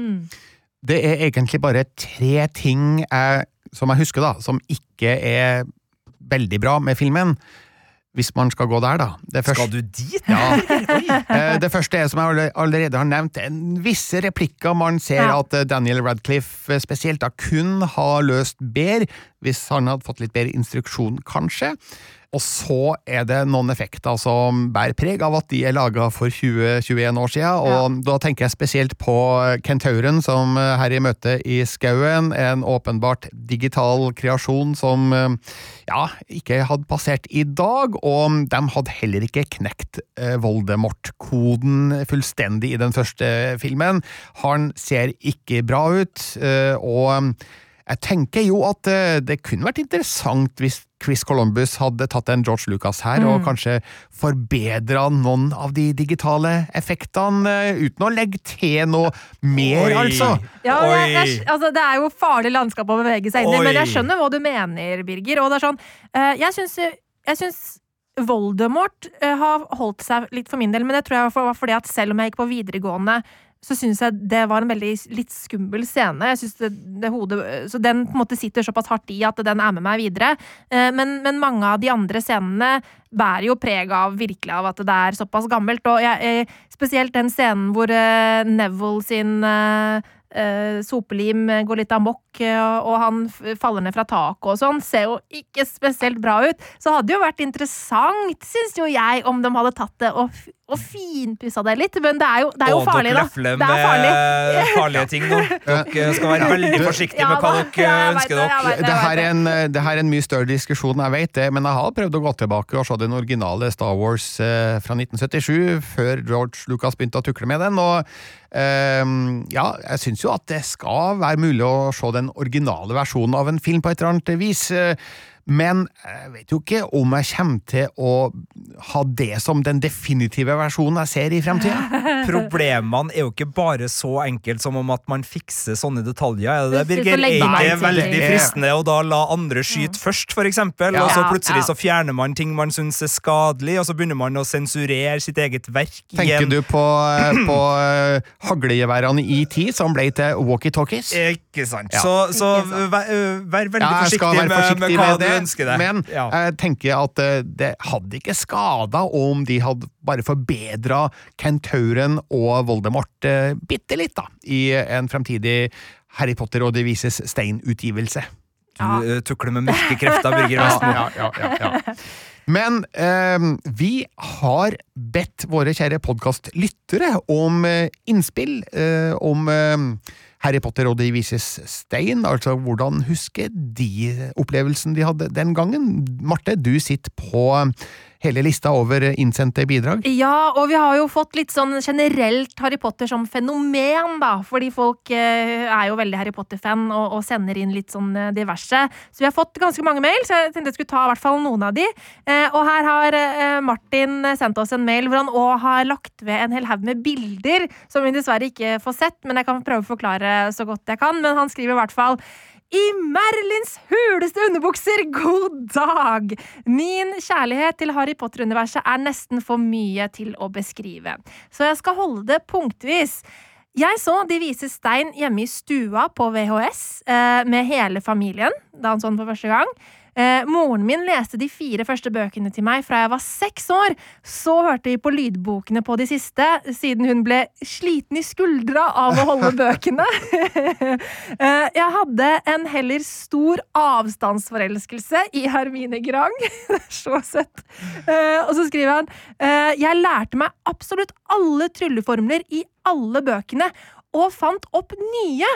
Det er egentlig bare tre ting jeg, som jeg husker, da, som ikke er veldig bra med filmen. Hvis man skal gå der, da. Det Skal du dit? Ja. (laughs) Eh, Det første er, som jeg allerede har nevnt, en visse replikker man ser Ja. at eh, Daniel Radcliffe eh, spesielt da kun har løst bedre hvis han hadde fått litt bedre instruksjon, kanskje. Og så er det noen effekter som bærer preg av at de er laga for 20-21 år siden, og da tenker jeg spesielt på Kentauren, som Harry møter i skauen. En åpenbart digital kreasjon som ja, ikke hadde passert i dag, og de hadde heller ikke knekt eh, Voldemort-koden fullstendig i den første filmen. Han ser ikke bra ut, eh, og jeg tenker jo at eh, det kunne vært interessant hvis Chris Columbus hadde tatt en George Lucas her, og kanskje forbedra noen av de digitale effektene, eh, uten å legge til noe mer, Oi. altså. Ja, Oi. det, er, altså, det er jo farlig landskap å bevege seg inn i, men jeg skjønner hva du mener, Birger. Og det er sånn, eh, jeg syns, jeg syns Voldemort eh, har holdt seg litt for min del, men det tror jeg var fordi at selv om jeg gikk på videregående, så syns jeg det var en veldig litt skummel scene. Jeg synes det, det hodet, så den på en måte sitter såpass hardt i at den er med meg videre. Eh, Men, men mange av de andre scenene bærer jo preg av virkelig av at det er såpass gammelt. Og jeg, spesielt den scenen hvor eh, Neville sin eh, sopelim går litt amok, eh, og han faller ned fra taket og sånn, ser jo ikke spesielt bra ut. Så hadde det jo vært interessant, syns jo jeg, om de hadde tatt det og, og finpussa det litt. Men det er jo, det er jo og farlig, da. Dere Det er farlig. med (laughs) farlige ting nå. Dere skal være veldig forsiktige med hva dere ønsker det, dere. Det her, er en, er en mye større diskusjon, jeg vet det, men jeg har prøvd å gå tilbake og se den originale Star Wars eh, fra 1977, før George Lucas begynte å tukle med den. og eh, ja, jeg syns jo at det skal være mulig å se den originale versjonen av en film på et eller annet vis. eh, Men jeg vet jo ikke om jeg kommer til å ha det som den definitive versjonen jeg ser i fremtida. (laughs) Problemene er jo ikke bare så enkelt som om at man fikser sånne detaljer. Er det det, Birger? Er det veldig fristende å da la andre skyte først, for eksempel? Og så plutselig så fjerner man ting man syns er skadelig, og så begynner man å sensurere sitt eget verk Tenker du på, eh, på eh, haglegeværene i ET som ble til walkietalkies? Ikke sant. Ja. Så, så vær, øh, vær veldig Ja, forsiktig, være forsiktig med hva med du det, ønsker det. men ja. jeg tenker at eh, det hadde ikke skada om de hadde bare forbedra Kentauren og Voldemort eh, bitte litt, da, i en fremtidig Harry Potter og De vises stein-utgivelse. Du ja. tukler med mørke krefter, Birger Vestmo. (laughs) Ja, ja, ja, ja. Men eh, vi har bedt våre kjære podkastlyttere om eh, innspill eh, om eh, Harry Potter og De vises stein. Altså, hvordan husker de opplevelsen de hadde den gangen? Marte, du sitter på hele lista over innsendte bidrag. Ja, og vi har jo fått litt sånn generelt Harry Potter som fenomen, da. Fordi folk eh, er jo veldig Harry Potter-fan og, og sender inn litt sånn eh, diverse. Så vi har fått ganske mange mail, så jeg tenkte jeg skulle ta i hvert fall noen av de. Eh, og her har eh, Martin sendt oss en mail hvor han òg har lagt ved en hel haug med bilder, som vi dessverre ikke får sett, men jeg kan prøve å forklare så godt jeg kan. Men han skriver i hvert fall i Merlins huleste underbukser, god dag! Min kjærlighet til Harry Potter-universet er nesten for mye til å beskrive, så jeg skal holde det punktvis. Jeg så De vise stein hjemme i stua på VHS eh, med hele familien da han så den for første gang. Eh, moren min leste de fire første bøkene til meg fra jeg var seks år. Så hørte vi på lydbokene på de siste, siden hun ble sliten i skuldra av å holde (laughs) bøkene. (laughs) eh, jeg hadde en heller stor avstandsforelskelse i Hermine Grang. (laughs) Det er så søtt. Eh, og så skriver han eh, Jeg lærte meg absolutt alle trylleformler i alle bøkene, og fant opp nye.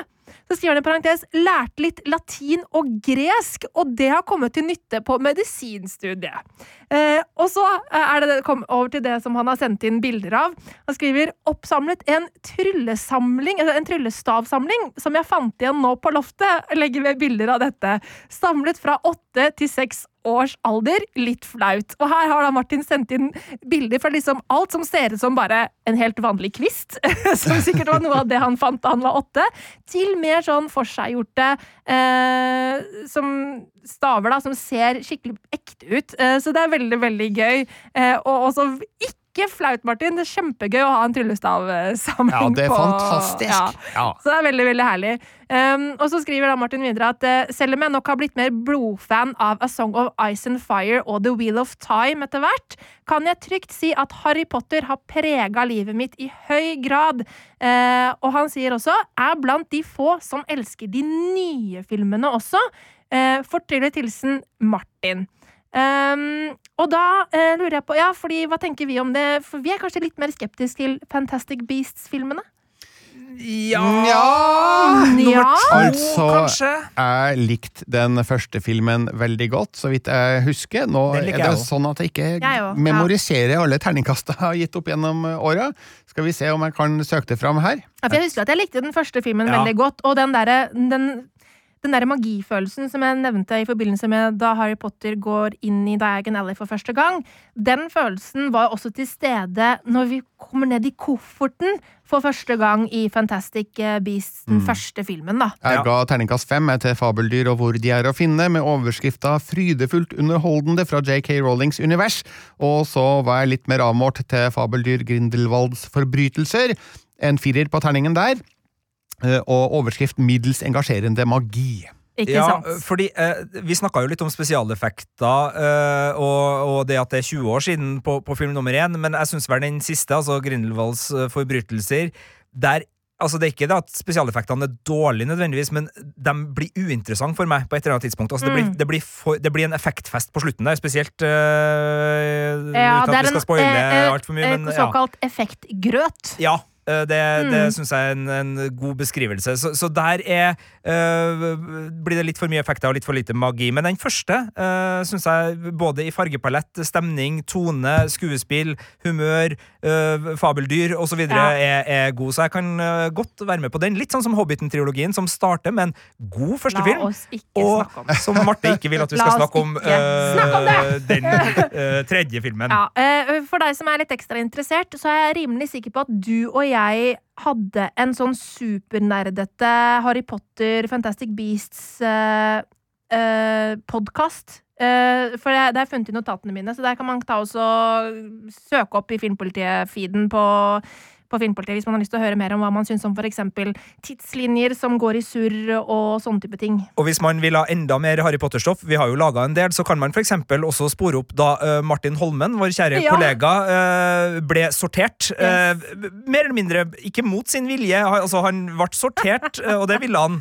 Så skriver han i parentes lærte litt latin og gresk, og det har kommet til nytte på medisinstudiet. Eh, og så er det, kom over til det som han har sendt inn bilder av. Han skriver oppsamlet en tryllesamling, en tryllestavsamling som jeg fant igjen nå på loftet. Legger ved bilder av dette. Samlet fra åtte til seks års alder. Litt flaut. Og her har da Martin sendt inn bilder fra liksom alt som ser ut som bare en helt vanlig kvist, (laughs) som sikkert var noe av det han fant da han var åtte, til mer sånn forseggjorte eh, som staver, da, som ser skikkelig ekte ut. Eh, så det er veldig, veldig gøy. Eh, og også ikke flaut, Martin. Det er kjempegøy å ha en tryllestavsamling Ja, det er på fantastisk. Ja. Ja. Så det er veldig, veldig herlig. Um, og så skriver da Martin videre at eh, selv om jeg nok har blitt mer blodfan av A Song of Ice and Fire og The Wheel of Time etter hvert, kan jeg trygt si at Harry Potter har prega livet mitt i høy grad. Uh, og han sier også er blant de få som elsker de nye filmene også. Uh, Fortryller hilsen Martin. Um, og da uh, lurer jeg på Ja, fordi hva tenker vi om det? For vi er kanskje litt mer skeptiske til Fantastic Beasts-filmene? Ja, Nummer Ja. to, Altså, kanskje? jeg likte den første filmen veldig godt, så vidt jeg husker. Nå er det også. sånn at jeg ikke Jeg også, ja. memoriserer alle terningkastene jeg har gitt opp gjennom åra. Skal vi se om jeg kan søke det fram her. Ja, for jeg husker at jeg likte den første filmen Ja. veldig godt, og den derre den, der magifølelsen som jeg nevnte i forbindelse med da Harry Potter går inn i Diagon Alley for første gang, den følelsen var også til stede når vi kommer ned i kofferten for første gang i Fantastic Beasts, den første filmen, da. Jeg ga terningkast fem til fabeldyr og hvor de er å finne, med overskrifta 'Frydefullt underholdende' fra JK Rowlings univers. Og så var jeg litt mer avmålt til fabeldyr Grindelwalds forbrytelser. En firer på terningen der. Eh, Og overskrift 'Middels engasjerende magi'. Ikke Ja, sant? fordi eh, Vi snakka jo litt om spesialeffekter eh, og, og det at det er 20 år siden på, på film nummer én, men jeg syns vel den siste, altså Grindelwalds eh, forbrytelser, der Altså Det er ikke det at spesialeffektene er dårlige, nødvendigvis, men de blir uinteressante for meg på et eller annet tidspunkt. Altså det, blir, Mm. det, blir for, det blir en effektfest på slutten der, spesielt uh, Ja, uten det at er vi skal en spoile eh, eh, altfor mye. eh, såkalt ja. effektgrøt. Ja, eh, det, det Mm. syns jeg er en, en god beskrivelse. Så, så der er eh, blir det litt for mye effekter og litt for lite magi. Men den første uh, syns jeg både i fargepalett, stemning, tone, skuespill, humør, uh, fabeldyr osv. Ja. Er, er god. Så jeg kan eh, godt være med på den. Litt sånn som Hobbiten-trilogien, som starter med en god første film. Og det. som Marte ikke vil at vi (laughs) skal snakke om, ikke snakke om eh, den eh, tredje filmen. Ja, eh, for deg som er litt ekstra interessert, så er jeg rimelig sikker på at du og jeg hadde en sånn supernerdete Harry Potter, Fantastic Beasts-podkast. Uh, uh, uh, for det, det har jeg funnet i notatene mine, så der kan man ta også søke opp i Filmpolitiet-feeden på på Filmpolitiet hvis man har lyst til å høre mer om hva man syns om for eksempel tidslinjer som går i surr og sånne type ting. Og hvis man vil ha enda mer Harry Potter-stoff, vi har jo laga en del, så kan man f.eks. også spore opp da eh, Martin Holmen, vår kjære Ja. kollega, eh, ble sortert. eh, mer eller mindre ikke mot sin vilje. Altså, han ble sortert, og det ville han.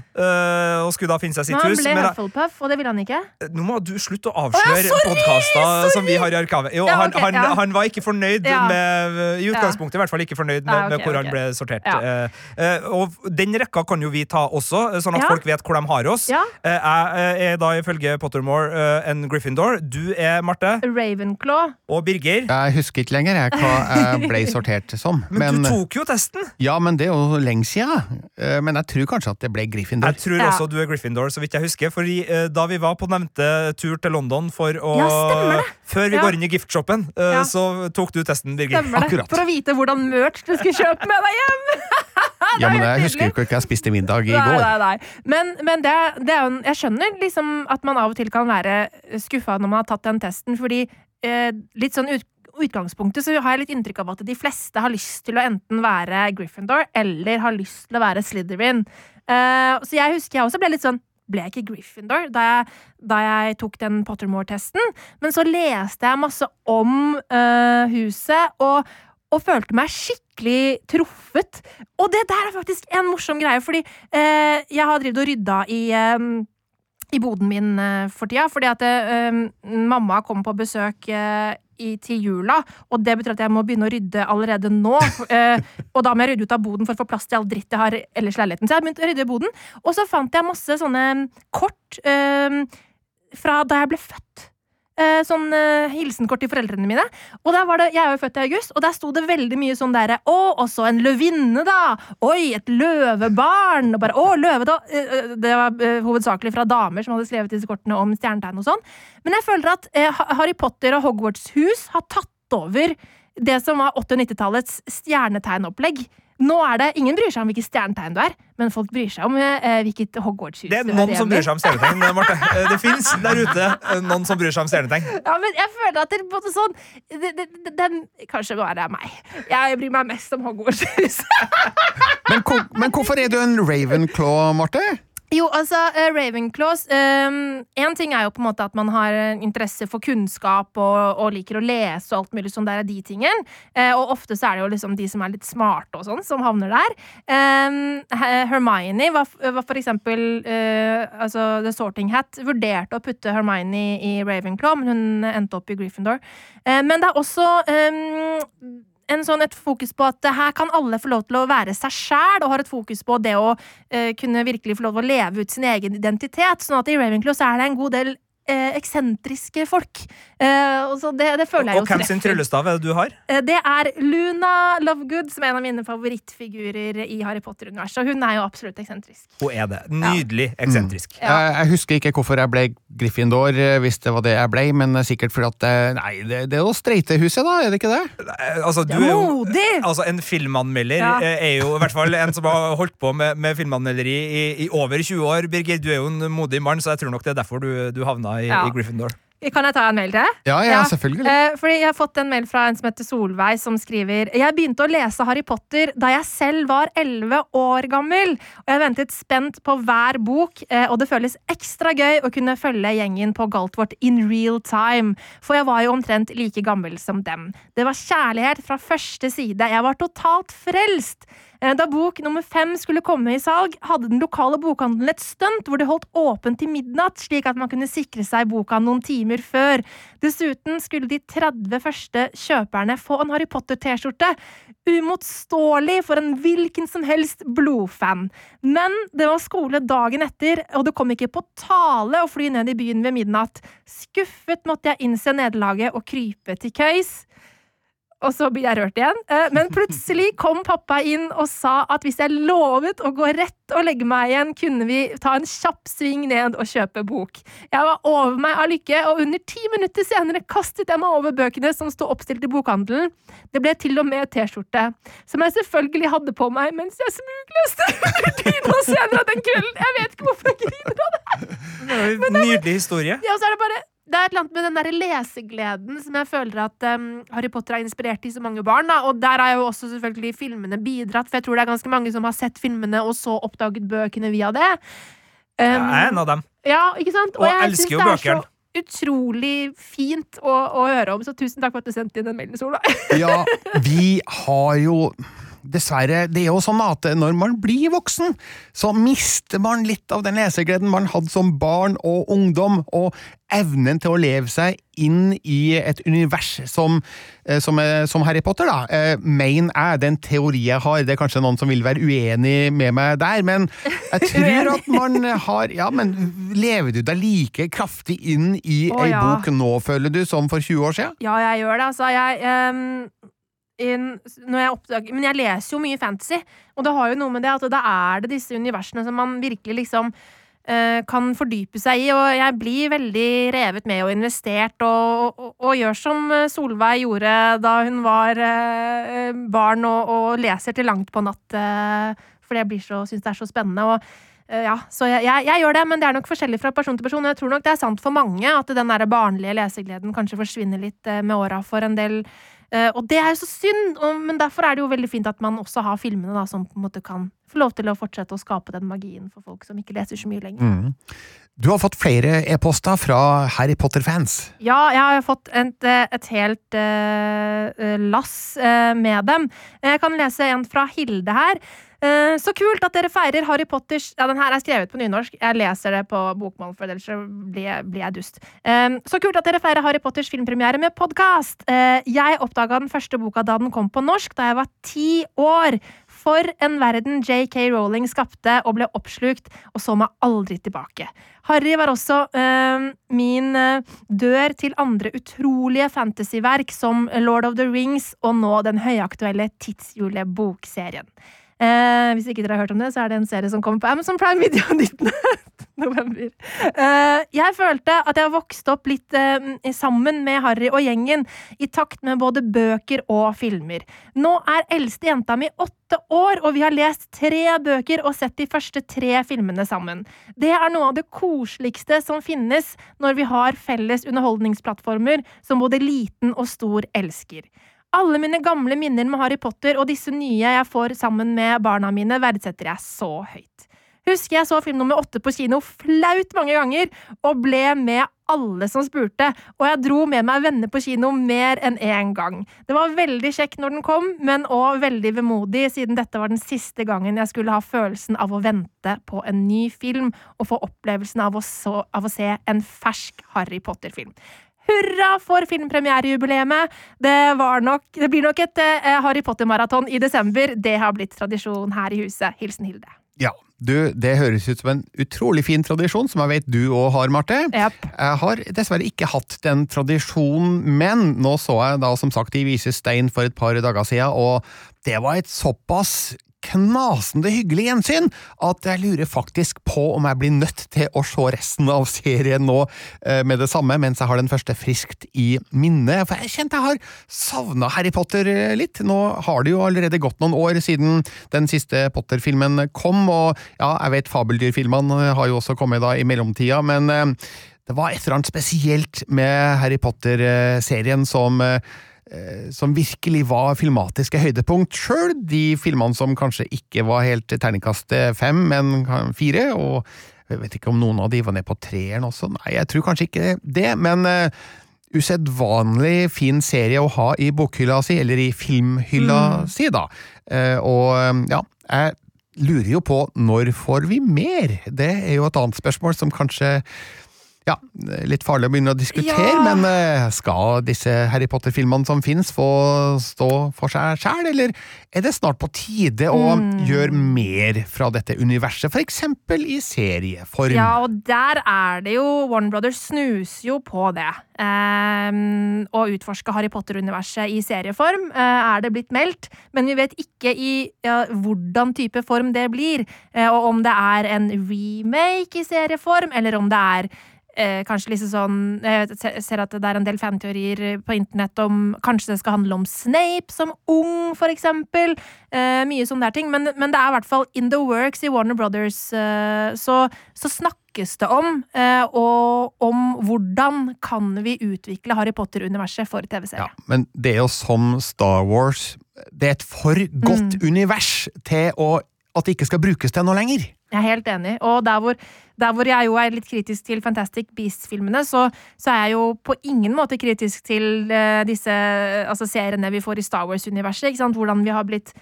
og skulle da finne seg sitt Men han hus. ble Men, Hufflepuff, og det ville han ikke. nå må du slutte å avsløre ja, podkaster som vi har i arkivet. Jo, Ja, han, han, ja. han var ikke fornøyd med I utgangspunktet i hvert fall ikke fornøyd med, Ja, ok, med hvor han ble sortert. Ja. Eh, eh, og den rekka kan jo vi ta også, eh, sånn at Ja. folk vet hvor de har oss. Ja. Eh, Jeg er da ifølge Pottermore eh, en Gryffindor. Du er Marte. Ravenclaw. Og Birger. Jeg husker ikke lenger jeg, hva jeg ble (laughs) sortert som. Men, du tok jo testen! Ja, men det er jo lenge siden. Eh, Men jeg tror kanskje at det ble Gryffindor. Jeg tror Ja. også du er Gryffindor, så vidt jeg husker. Eh, Da vi var på nevnte tur til London for å Ja. Før vi Ja. går inn i giftshoppen, uh, Ja. så tok du testen, Birgit. Stemmer det. For å vite hvordan merch du skulle kjøpe med deg hjem! (laughs) Ja, men jeg husker jo ikke hva jeg spiste middag i Nei, går. nei, nei. Men, men det, det er jo jeg skjønner liksom at man av og til kan være skuffa når man har tatt den testen, fordi eh, litt sånn ut, utgangspunktet så har jeg litt inntrykk av at de fleste har lyst til å enten være Gryffindor eller har lyst til å være Slytherin. Uh, så jeg husker jeg også ble litt sånn ble jeg ikke Gryffindor da jeg, da jeg tok den Pottermore-testen? Men så leste jeg masse om uh, huset, og, og følte meg skikkelig truffet. Og det der er faktisk en morsom greie, fordi uh, jeg har drevet og rydda i um, i boden min for tida, fordi at eh, mamma kom på besøk eh, i, til jula, og det betyr at jeg må begynne å rydde allerede nå. eh, og da må jeg rydde ut av boden for å få plass til all dritt jeg har ellers i leiligheten. Så jeg har begynt å rydde i boden, og så fant jeg masse sånne kort eh, fra da jeg ble født. Eh, sånn eh, hilsenkort til foreldrene mine. Og der var det, Jeg er jo født i august, og der sto det veldig mye sånn derre Å, også en løvinne, da! Oi, et løvebarn! Og bare Å, løve, da! Eh, eh, Det var eh, hovedsakelig fra damer som hadde skrevet disse kortene om stjernetegn og sånn. Men jeg føler at eh, Ha- Harry Potter og Hogwarts hus har tatt over det som var 80- og 90-tallets stjernetegnopplegg. Nå er det, Ingen bryr seg om hvilket stjernetegn du er, men folk bryr seg om eh, hvilket Hogwarts-hus Det er noen som bryr seg om stjernetegn, Marte. Eh, Det fins der ute eh, noen som bryr seg om stjernetegn. Ja, men jeg føler at det er både sånn det, det, det, den, Kanskje bare er meg. Jeg bryr meg mest om Hogwarts-huset. (laughs) Men, men hvorfor er du en Ravenclaw, Marte? Jo, altså, uh, Ravenclaws Én ting er jo på en måte at man har interesse for kunnskap og, og liker å lese og alt mulig sånn der er de tingene. Uh, og ofte så er det jo liksom de som er litt smarte og sånn, som havner der. Um, Hermione var, var for eksempel uh, altså The Sorting Hat vurderte å putte Hermione i Ravenclaw, men hun endte opp i Gryffindor. Uh, men det er også um, en sånn, et fokus på at her kan alle få lov til å være seg sjæl, og har et fokus på det å uh, kunne virkelig få lov til å leve ut sin egen identitet. Sånn at i Ravenclaw så er det en god del uh, eksentriske folk. Eh, og så det, det føler jeg Og jo hvem sin tryllestav er det du har? Eh, Det er Luna Lovegood, som er en av mine favorittfigurer i Harry Potter-universet. Og hun er jo absolutt eksentrisk. Hun er det. Nydelig eksentrisk. Ja. Jeg, jeg husker ikke hvorfor jeg ble Gryffindor, eh, hvis det var det jeg ble, men er sikkert fordi at eh, Nei, det, det er jo Streitehuset, da, er det ikke det? Eh, Altså, du Det er er jo! Altså, En filmanmelder Ja. eh, er jo i hvert fall en som har holdt på med, med filmanmelderi i, i over 20 år. Birger, du er jo en modig mann, så jeg tror nok det er derfor du, du havna i, Ja. i Gryffindor. Kan jeg ta en mail til? Ja, ja, selvfølgelig. Eh, fordi Jeg har fått en mail fra en som heter Solveig, som skriver Jeg begynte å lese Harry Potter da jeg selv var 11 år gammel. Og jeg ventet spent på hver bok, eh, og det føles ekstra gøy å kunne følge gjengen på Galtvort in real time. For jeg var jo omtrent like gammel som dem. Det var kjærlighet fra første side. Jeg var totalt frelst. Eh, Da bok nummer fem skulle komme i salg, hadde den lokale bokhandelen et stunt hvor de holdt åpent til midnatt, slik at man kunne sikre seg boka noen timer før. Dessuten skulle de 30 første kjøperne få en Harry Potter-T-skjorte. umotståelig for en hvilken som helst blodfan. Men det var skole dagen etter, og det kom ikke på tale å fly ned i byen ved midnatt. Skuffet måtte jeg innse nederlaget og krype til køys. Og så blir jeg rørt igjen. Eh, Men plutselig kom pappa inn og sa at hvis jeg lovet å gå rett og legge meg igjen, kunne vi ta en kjapp sving ned og kjøpe bok. Jeg var over meg av lykke, og under ti minutter senere kastet jeg meg over bøkene som sto oppstilt i bokhandelen. Det ble til og med T-skjorte, som jeg selvfølgelig hadde på meg mens jeg smugløste (laughs) under dyna senere den kvelden. Jeg vet ikke hvorfor jeg griner av det. Det er en Nydelig historie. Ja, så er det bare det er et eller annet med den der lesegleden som jeg føler at um, Harry Potter har inspirert i så mange barn. Da. Og der har jo også selvfølgelig filmene bidratt, for jeg tror det er ganske mange som har sett filmene og så oppdaget bøkene via det. Um, Jeg er en av dem. ja, ikke sant? Og jeg elsker synes jo bøkene. utrolig fint å, å høre om, så tusen takk for at du sendte inn den mailen, Sola. Ja, vi har jo Dessverre, det er jo sånn at når man blir voksen, så mister man litt av den lesegleden man hadde som barn og ungdom, og evnen til å leve seg inn i et univers som, eh, som, er- som Harry Potter, da, eh, mener jeg, den teori jeg har, det er kanskje noen som vil være uenig med meg der, men jeg (laughs) tror at man har Ja, men lever du deg like kraftig inn i Å, ei ja. bok nå, føler du, som for 20 år siden? Ja, jeg gjør det. Altså, jeg når jeg oppdager, Men jeg leser jo mye fantasy, og det har jo noe med det at da er det disse universene som man virkelig liksom uh, kan fordype seg i, og jeg blir veldig revet med og investert, og, og, og gjør som eh, Solveig gjorde da hun var uh, barn, og, og leser til langt på natt, uh, fordi jeg syns det er så spennende. og ja, så jeg, jeg, jeg gjør det, men det er nok forskjellig fra person til person. og Jeg tror nok det er sant for mange at den der barnlige lesegleden kanskje forsvinner litt med åra for en del. Eh, og det er jo så synd, men derfor er det jo veldig fint at man også har filmene da, som på en måte kan få lov til å fortsette å skape den magien for folk som ikke leser så mye lenger. Mm. Du har fått flere e-poster fra Harry Potter-fans. Ja, jeg har fått et, eh, et helt eh, lass uh, med dem. Jeg kan lese en fra Hilde her. Eh, så kult at dere feirer Harry Potters Ja, den her er skrevet på nynorsk. Jeg leser det på bokmål, for ellers blir blir jeg dust. Eh, så kult at dere feirer Harry Potters filmpremiere med podkast! jeg oppdaga den første boka da den kom på norsk, da jeg var ti år. For en verden JK Rowling skapte og ble oppslukt, og så meg aldri tilbake. Harry var også eh, min eh, dør til andre utrolige fantasyverk som Lord of the Rings og nå den høyaktuelle Tidshjulet-bokserien. Eh, hvis ikke dere har hørt om det, så er det en serie som kommer på Amazon Prime Video (laughs) 19. november. Eh, jeg følte at jeg vokste opp litt eh, sammen med Harry og gjengen, i takt med både bøker og filmer. Nå er eldste jenta mi åtte år, og vi har lest tre bøker og sett de første tre filmene sammen. Det er noe av det koseligste som finnes når vi har felles underholdningsplattformer som både liten og stor elsker. Alle mine gamle minner med Harry Potter og disse nye jeg får sammen med barna mine, verdsetter jeg så høyt. Husker jeg så film nummer åtte på kino flaut mange ganger, og ble med alle som spurte, og jeg dro med meg venner på kino mer enn én gang. Det var veldig kjekk når den kom, men òg veldig vemodig, siden dette var den siste gangen jeg skulle ha følelsen av å vente på en ny film og få opplevelsen av å, så, av å se en fersk Harry Potter-film. Hurra for filmpremierejubileet! Det, nok, det blir nok et eh, Harry Potter-maraton i desember. Det har blitt tradisjon her i huset. Hilsen Hilde. Ja, du, Det høres ut som en utrolig fin tradisjon, som jeg vet du òg har, Marte. Yep. Jeg har dessverre ikke hatt den tradisjonen, men nå så jeg da som sagt De Vise Stein for et par dager siden, og det var et såpass knasende hyggelig gjensyn at jeg lurer faktisk på om jeg blir nødt til å se resten av serien nå eh, med det samme, mens jeg har den første friskt i minne. For jeg kjente jeg har savna Harry Potter eh, litt. Nå har det jo allerede gått noen år siden den siste Potter-filmen kom, og ja, jeg vet fabeldyrfilmene har jo også kommet da i mellomtida, men eh, det var et eller annet spesielt med Harry Potter-serien som eh, som virkelig var filmatiske høydepunkt sjøl. De filmene som kanskje ikke var helt terningkast fem, men fire. Og jeg vet ikke om noen av de var ned på treeren også. Nei, jeg tror kanskje ikke det, men uh, usedvanlig fin serie å ha i bokhylla si, eller i filmhylla si, da. Uh, og ja, jeg lurer jo på når får vi mer? Det er jo et annet spørsmål som kanskje ja, litt farlig å begynne å diskutere, Ja. men eh, skal disse Harry Potter-filmene som finnes få stå for seg sjæl, eller er det snart på tide å Mm. gjøre mer fra dette universet, for eksempel i serieform? Ja, og der er det jo Warner Brothers snuser jo på det. Um, å utforske Harry Potter-universet i serieform uh, er det blitt meldt, men vi vet ikke i ja, hvordan type form det blir. uh, og om det er en remake i serieform, eller om det er eh, kanskje liksom sånn Jeg ser at det er en del fanteorier på internett om Kanskje det skal handle om Snape som ung, for eksempel. Eh, mye sånne der ting. Men, men det er i hvert fall in the works i Warner Brothers. Eh, så, så snakkes det om, eh, og om hvordan kan vi utvikle Harry Potter-universet for TV-serie. Ja, men det er jo som Star Wars. Det er et for godt Mm. univers til å, at det ikke skal brukes til noe lenger. Jeg er helt enig. Og der hvor, der hvor jeg jo er litt kritisk til Fantastic Beasts-filmene, så, så er jeg jo på ingen måte kritisk til uh, disse altså seriene vi får i Star Wars-universet. Hvordan vi har blitt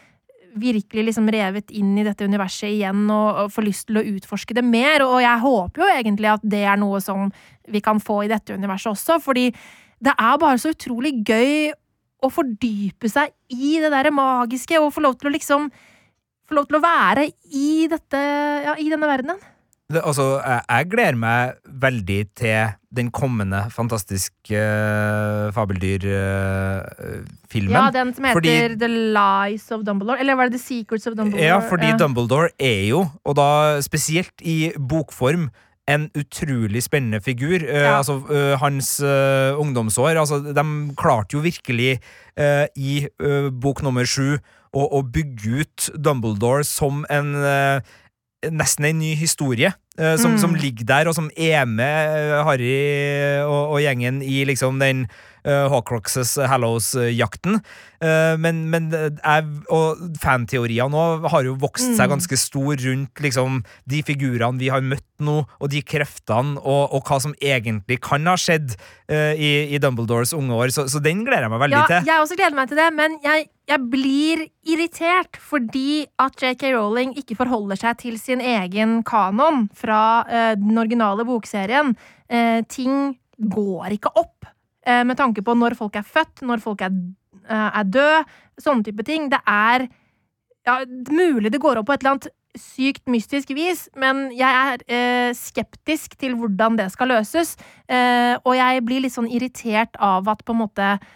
virkelig liksom revet inn i dette universet igjen og, og får lyst til å utforske det mer. Og jeg håper jo egentlig at det er noe som vi kan få i dette universet også, fordi det er bare så utrolig gøy å fordype seg i det derre magiske og få lov til å liksom få lov til å være i dette, ja, i denne verdenen. Det, altså, jeg, jeg gleder meg veldig til den kommende fantastiske uh, fabeldyrfilmen. Ja, den som heter Fordi- The Lies of Dumbledore. Eller var det The Secrets of Dumbledore? Ja, fordi Dumbledore er jo, og da spesielt i bokform, en utrolig spennende figur. Ja. Uh, altså, uh, hans uh, ungdomsår altså, De klarte jo virkelig eh, i eh, bok nummer sju å, bygge ut Dumbledore som en eh, Nesten en ny historie. eh, som, Mm. som ligger der, og som er med eh, Harry og, og gjengen i liksom den uh, Horcruxes Hallows-jakten. Uh, men, men jeg, og fanteorier nå har jo vokst seg Mm. ganske stor rundt liksom, de figurene vi har møtt nå, og de kreftene, og, og hva som egentlig kan ha skjedd uh, i, i Dumbledores unge år. Så, så den gleder jeg meg veldig Ja, til. jeg også gleder meg til det, men jeg, jeg blir irritert fordi at JK Rowling ikke forholder seg til sin egen kanon fra uh, den originale bokserien. Uh, ting går ikke opp eh, med tanke på når folk er født, når folk er, eh, er døde, sånne type ting. Det er ja, mulig det går opp på et eller annet sykt mystisk vis, men jeg er eh, skeptisk til hvordan det skal løses. Eh, og jeg blir litt sånn irritert av at på en måte eh,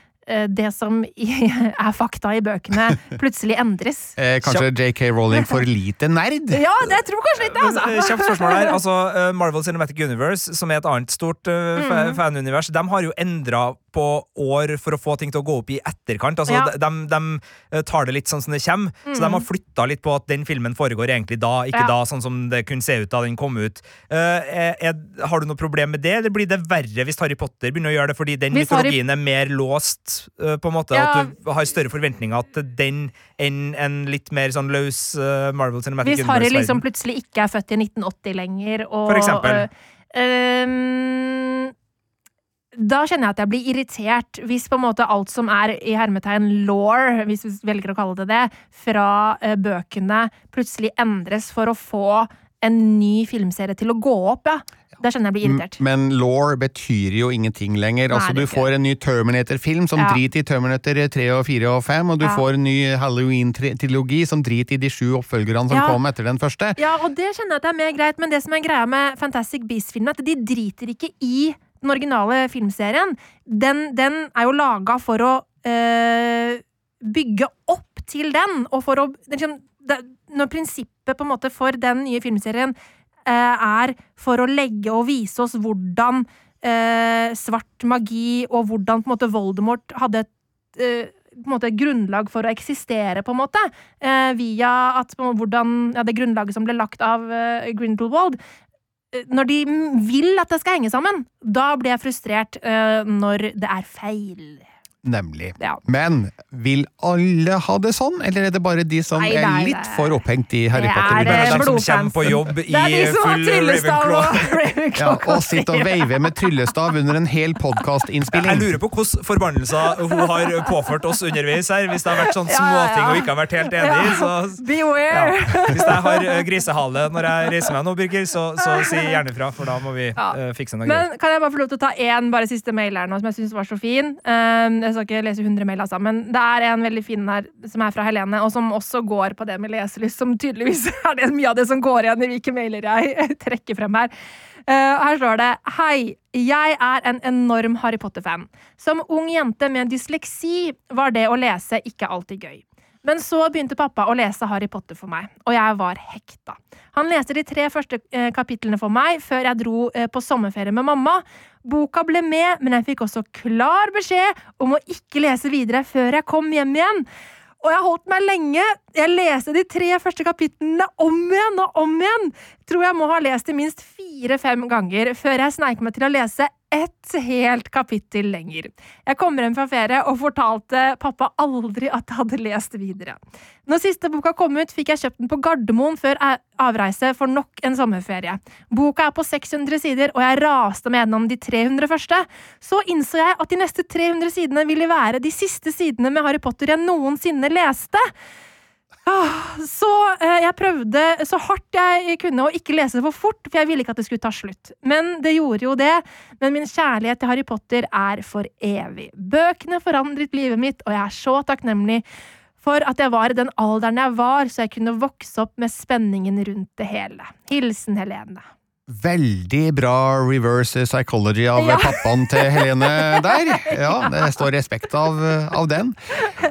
det som (laughs) er fakta i bøkene, plutselig endres. Eh, kanskje JK Rowling for lite nerd? (laughs) Ja, det tror jeg kanskje litt det, Men, eh, altså! Kjapt spørsmål her. (laughs) Altså, eh, Marvel Cinematic Universe, som er et annet stort eh, Mm. fanunivers, de har jo endra på år for å få ting til å gå opp i etterkant. Altså, Ja. de, de, de eh, tar det litt sånn som det kommer. Så de har flytta litt på at den filmen foregår egentlig da, ikke Mm. Ja. da, sånn som det kunne se ut da den kom ut. Uh, er, har du noe problem med det, eller blir det verre hvis Harry Potter begynner å gjøre det fordi den Hvis Harry- er mer låst eh, på en måte. Ja. At du har større forventninger til den enn en litt mer sånn løs eh, Marvel Cinematic Hvis Harry liksom plutselig ikke er født i 1980 lenger, og For eksempel. Uh, um da kjenner jeg at jeg blir irritert hvis på en måte alt som er i hermetegn law, hvis vi velger å kalle det det, fra bøkene plutselig endres for å få en ny filmserie til å gå opp, ja. Da skjønner jeg blir irritert. Men law betyr jo ingenting lenger. Nei, altså, du får en ny Terminator-film som Ja. driter i Terminator 3 og 4 og 5, og du Ja. får en ny Halloween-trilogi som driter i de sju oppfølgerne som Ja. kom etter den første. Ja, og det kjenner jeg at det er mer greit, men det som er greia med Fantastic Beasts-filmen, er at de driter ikke i den originale filmserien. Den, den er jo laga for å øh, bygge opp til den, og for å liksom, det, Når prinsippet på en måte for den nye filmserien er for å legge og vise oss hvordan øh, svart magi og hvordan på en måte Voldemort hadde et øh, på en måte grunnlag for å eksistere, på en måte. Eh, via at, hvordan, ja, det grunnlaget som ble lagt av eh, Grindelwald. Eh, Når de vil at det skal henge sammen, da blir jeg frustrert eh, når det er feil. Nemlig. Ja. Men vil alle ha det sånn, eller er det bare de som Nei, er litt det- for opphengt i Harry Potter? er, Det er de som kommer på jobb i full Ravenclaw. og (laughs) Ravenclaw. Ja, og sitter og veiver med tryllestav under en hel Jeg lurer på hvilke forbannelser hun har påført oss underveis her. Hvis det har vært sånn småting og ikke har vært helt enig i. Så, Beware! ja. Hvis jeg har eh, grisehale når jeg reiser meg nå, Birger, så, så si gjerne fra, for da må vi eh, fikse noe greier. Men kan jeg bare få lov til å ta én bare siste mail her nå, som jeg syns var så fin? Um, jeg skal ikke lese 100 mail, altså, men det er en veldig fin her som er fra Helene, og som også går på det med leselyst, som tydeligvis (laughs) er det mye av det som går igjen i hvilke mailer jeg (laughs) trekker frem her. Uh, her står det Hei, jeg er en enorm Harry Potter-fan. Som ung jente med dysleksi var det å lese ikke alltid gøy. Men så begynte pappa å lese Harry Potter for meg, og jeg var hekta. Han leste de tre første eh, kapitlene for meg før jeg dro eh, på sommerferie med mamma. Boka ble med, men jeg fikk også klar beskjed om å ikke lese videre før jeg kom hjem igjen. Og jeg holdt meg lenge. Jeg leste de tre første kapitlene om igjen og om igjen. Tror jeg må ha lest det minst fire-fem ganger før jeg sneik meg til å lese ett helt kapittel lenger. Jeg kommer hjem fra ferie og fortalte pappa aldri at jeg hadde lest videre. Når siste boka kom ut, fikk jeg kjøpt den på Gardermoen før avreise for nok en sommerferie. Boka er på 600 sider, og jeg raste meg gjennom de 300 første. Så innså jeg at de neste 300 sidene ville være de siste sidene med Harry Potter jeg noensinne leste. Ah, Så eh, jeg prøvde så hardt jeg kunne å ikke lese det for fort, for jeg ville ikke at det skulle ta slutt. Men det gjorde jo det. Men min kjærlighet til Harry Potter er for evig. Bøkene forandret livet mitt, og jeg er så takknemlig for at jeg var i den alderen jeg var, så jeg kunne vokse opp med spenningen rundt det hele. Hilsen Helene. Veldig bra reverse psychology av Ja. pappaen til Helene (laughs) der. Ja, det står respekt av, av den.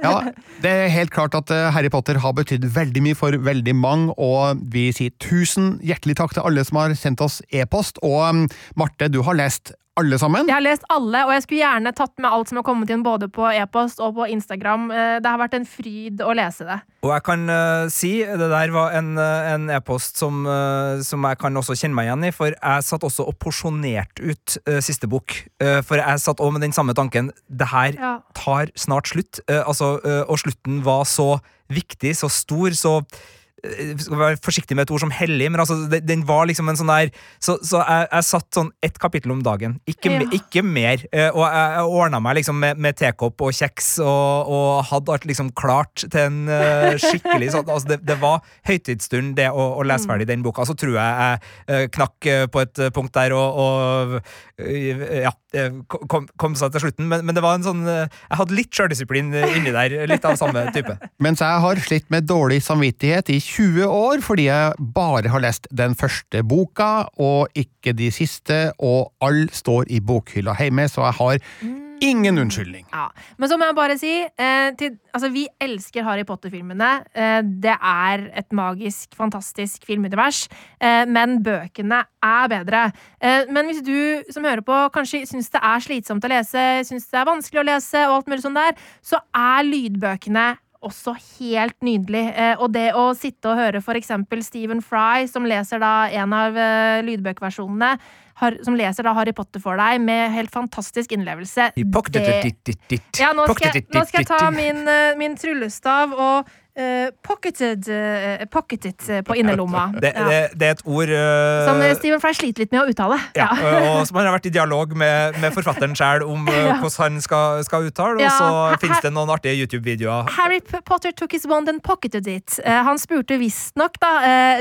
Ja, det er helt klart at eh, Harry Potter har betydd veldig mye for veldig mange, og vi sier tusen hjertelig takk til alle som har sendt oss e-post. Og um, Marte, du har lest alle sammen? Jeg har lest alle, og jeg skulle gjerne tatt med alt som har kommet inn både på e-post og på Instagram. Eh, Det har vært en fryd å lese det. Og jeg kan uh, si, det der var en, e-post e-post som, uh, som jeg kan også kjenne meg igjen i, for jeg satt også og porsjonerte ut uh, siste bok. Eh, for jeg satt også med den samme tanken. Det her Ja. tar snart slutt. Eh, altså, eh, og slutten var så viktig, så stor, så eh, skal være forsiktig med et ord som hellig, men altså, den, den var liksom en sånn der Så, så jeg, jeg satt sånn ett kapittel om dagen, ikke, Ja. ikke mer. Eh, og jeg, jeg ordna meg liksom med, med tekopp og kjeks og, og hadde alt liksom klart til en eh, skikkelig sånn altså det, det var høytidsstund, det å, å lese ferdig den boka. Så tror jeg jeg eh, knakk eh, på et eh, punkt der og, og eh, ja, eh, kom, kom seg til slutten. Men, men det var en sånn eh, Jeg hadde litt sjøldisiplin inni der. Litt av samme type. (laughs) Mens jeg har slitt med dårlig samvittighet i 20 år fordi jeg bare har lest den første boka, og ikke de siste, og alle står i bokhylla hjemme, så jeg har ingen unnskyldning. Ja. Men så må jeg bare si eh, til, altså, Vi elsker Harry Potter-filmene. Eh, det er et magisk, fantastisk filmunivers. Eh, men bøkene er bedre. Eh, men hvis du som hører på kanskje syns det er slitsomt å lese, syns det er vanskelig å lese, og alt mulig sånn der, så er lydbøkene også helt nydelig. Eh, og det å sitte og høre eksempel Stephen Fry, som leser da en av eh, lydbøkversjonene, som leser da Harry Potter for deg med helt fantastisk innlevelse. Det- ja, nå skal, jeg, nå skal jeg ta min, eh, min tryllestav og eh, pocketed, eh, pocketed på innerlomma. Det, Ja. det, det er et ord uh, Som Stephen Fry sliter litt med å uttale. ja, og som (laughs) har vært i dialog med, med forfatteren sjøl om Ja. hvordan han skal, skal uttale, Ja, og så finnes det noen artige YouTube-videoer. Harry Potter took his wand and pocketed it. Han spurte visstnok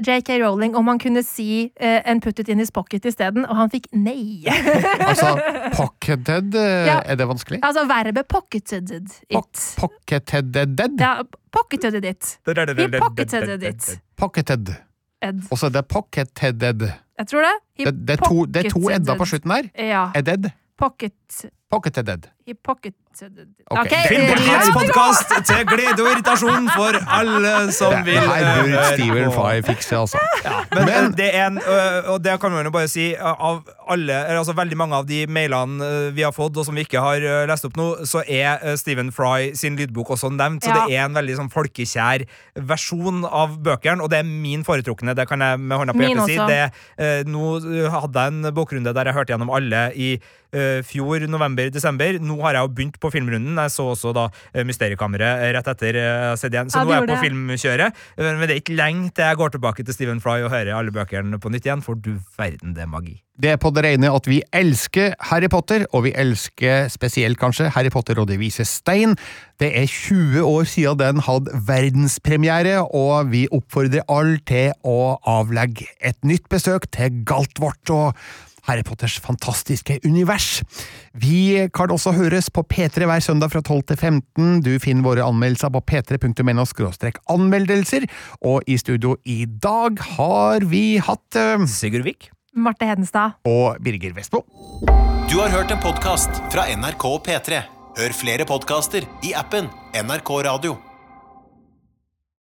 JK Rowling om han kunne si and put it in his pocket isteden, og han fikk nei. (laughs) Altså, pocketed, eh, Ja. er det vanskelig? altså verbet pocketed Po- it. Pocketed? Ja, pocketed it. He pocketed it. Pocketed. Ed. Og så er det pocketed. Jeg tror det. Det, det, er to, det er to edder på slutten der. Ja. Edded. Pocket Pocketed. He pocket it. Ok. Ok, Det- Filmpolitiets eh, podkast til glede og irritasjon for alle som Det, vil det her eh, burde Steven Fye Fry fikse, altså. Men, Men- det er en, og det kan man jo bare si, av alle, eller altså veldig mange av de mailene vi har fått, og som vi ikke har lest opp nå, så er Steven Stephen Fry sin lydbok også nevnt. Så Ja. det er en veldig sånn folkekjær versjon av bøkene, og det er min foretrukne. Det kan jeg med hånda på hjertet si. Det, nå hadde jeg en bokrunde der jeg hørte gjennom alle i fjor, november, desember. Nå har jeg jo begynt på filmrunden. Jeg så også da ø, Mysteriekammeret rett etter sett igjen. Så Ja, nå er jeg på det. filmkjøret. Men det er ikke lenge til jeg går tilbake til Stephen Fry og hører alle bøkene på nytt igjen, for du verden, det er magi. Det er på det rene at vi elsker Harry Potter, og vi elsker spesielt kanskje Harry Potter og De vise stein. Det er 20 år siden den hadde verdenspremiere, og vi oppfordrer alle til å avlegge et nytt besøk til Galtvort og Harry Potters fantastiske univers. Vi kan også høres på P3 hver søndag fra 12 til 15. Du finner våre anmeldelser på p3.no anmeldelser, og i studio i dag har vi hatt eh, Sigurd Vik? Marte Hedenstad. og Birger Vestbo. Du har hørt en podkast fra NRK P3. Hør flere podkaster i appen NRK Radio.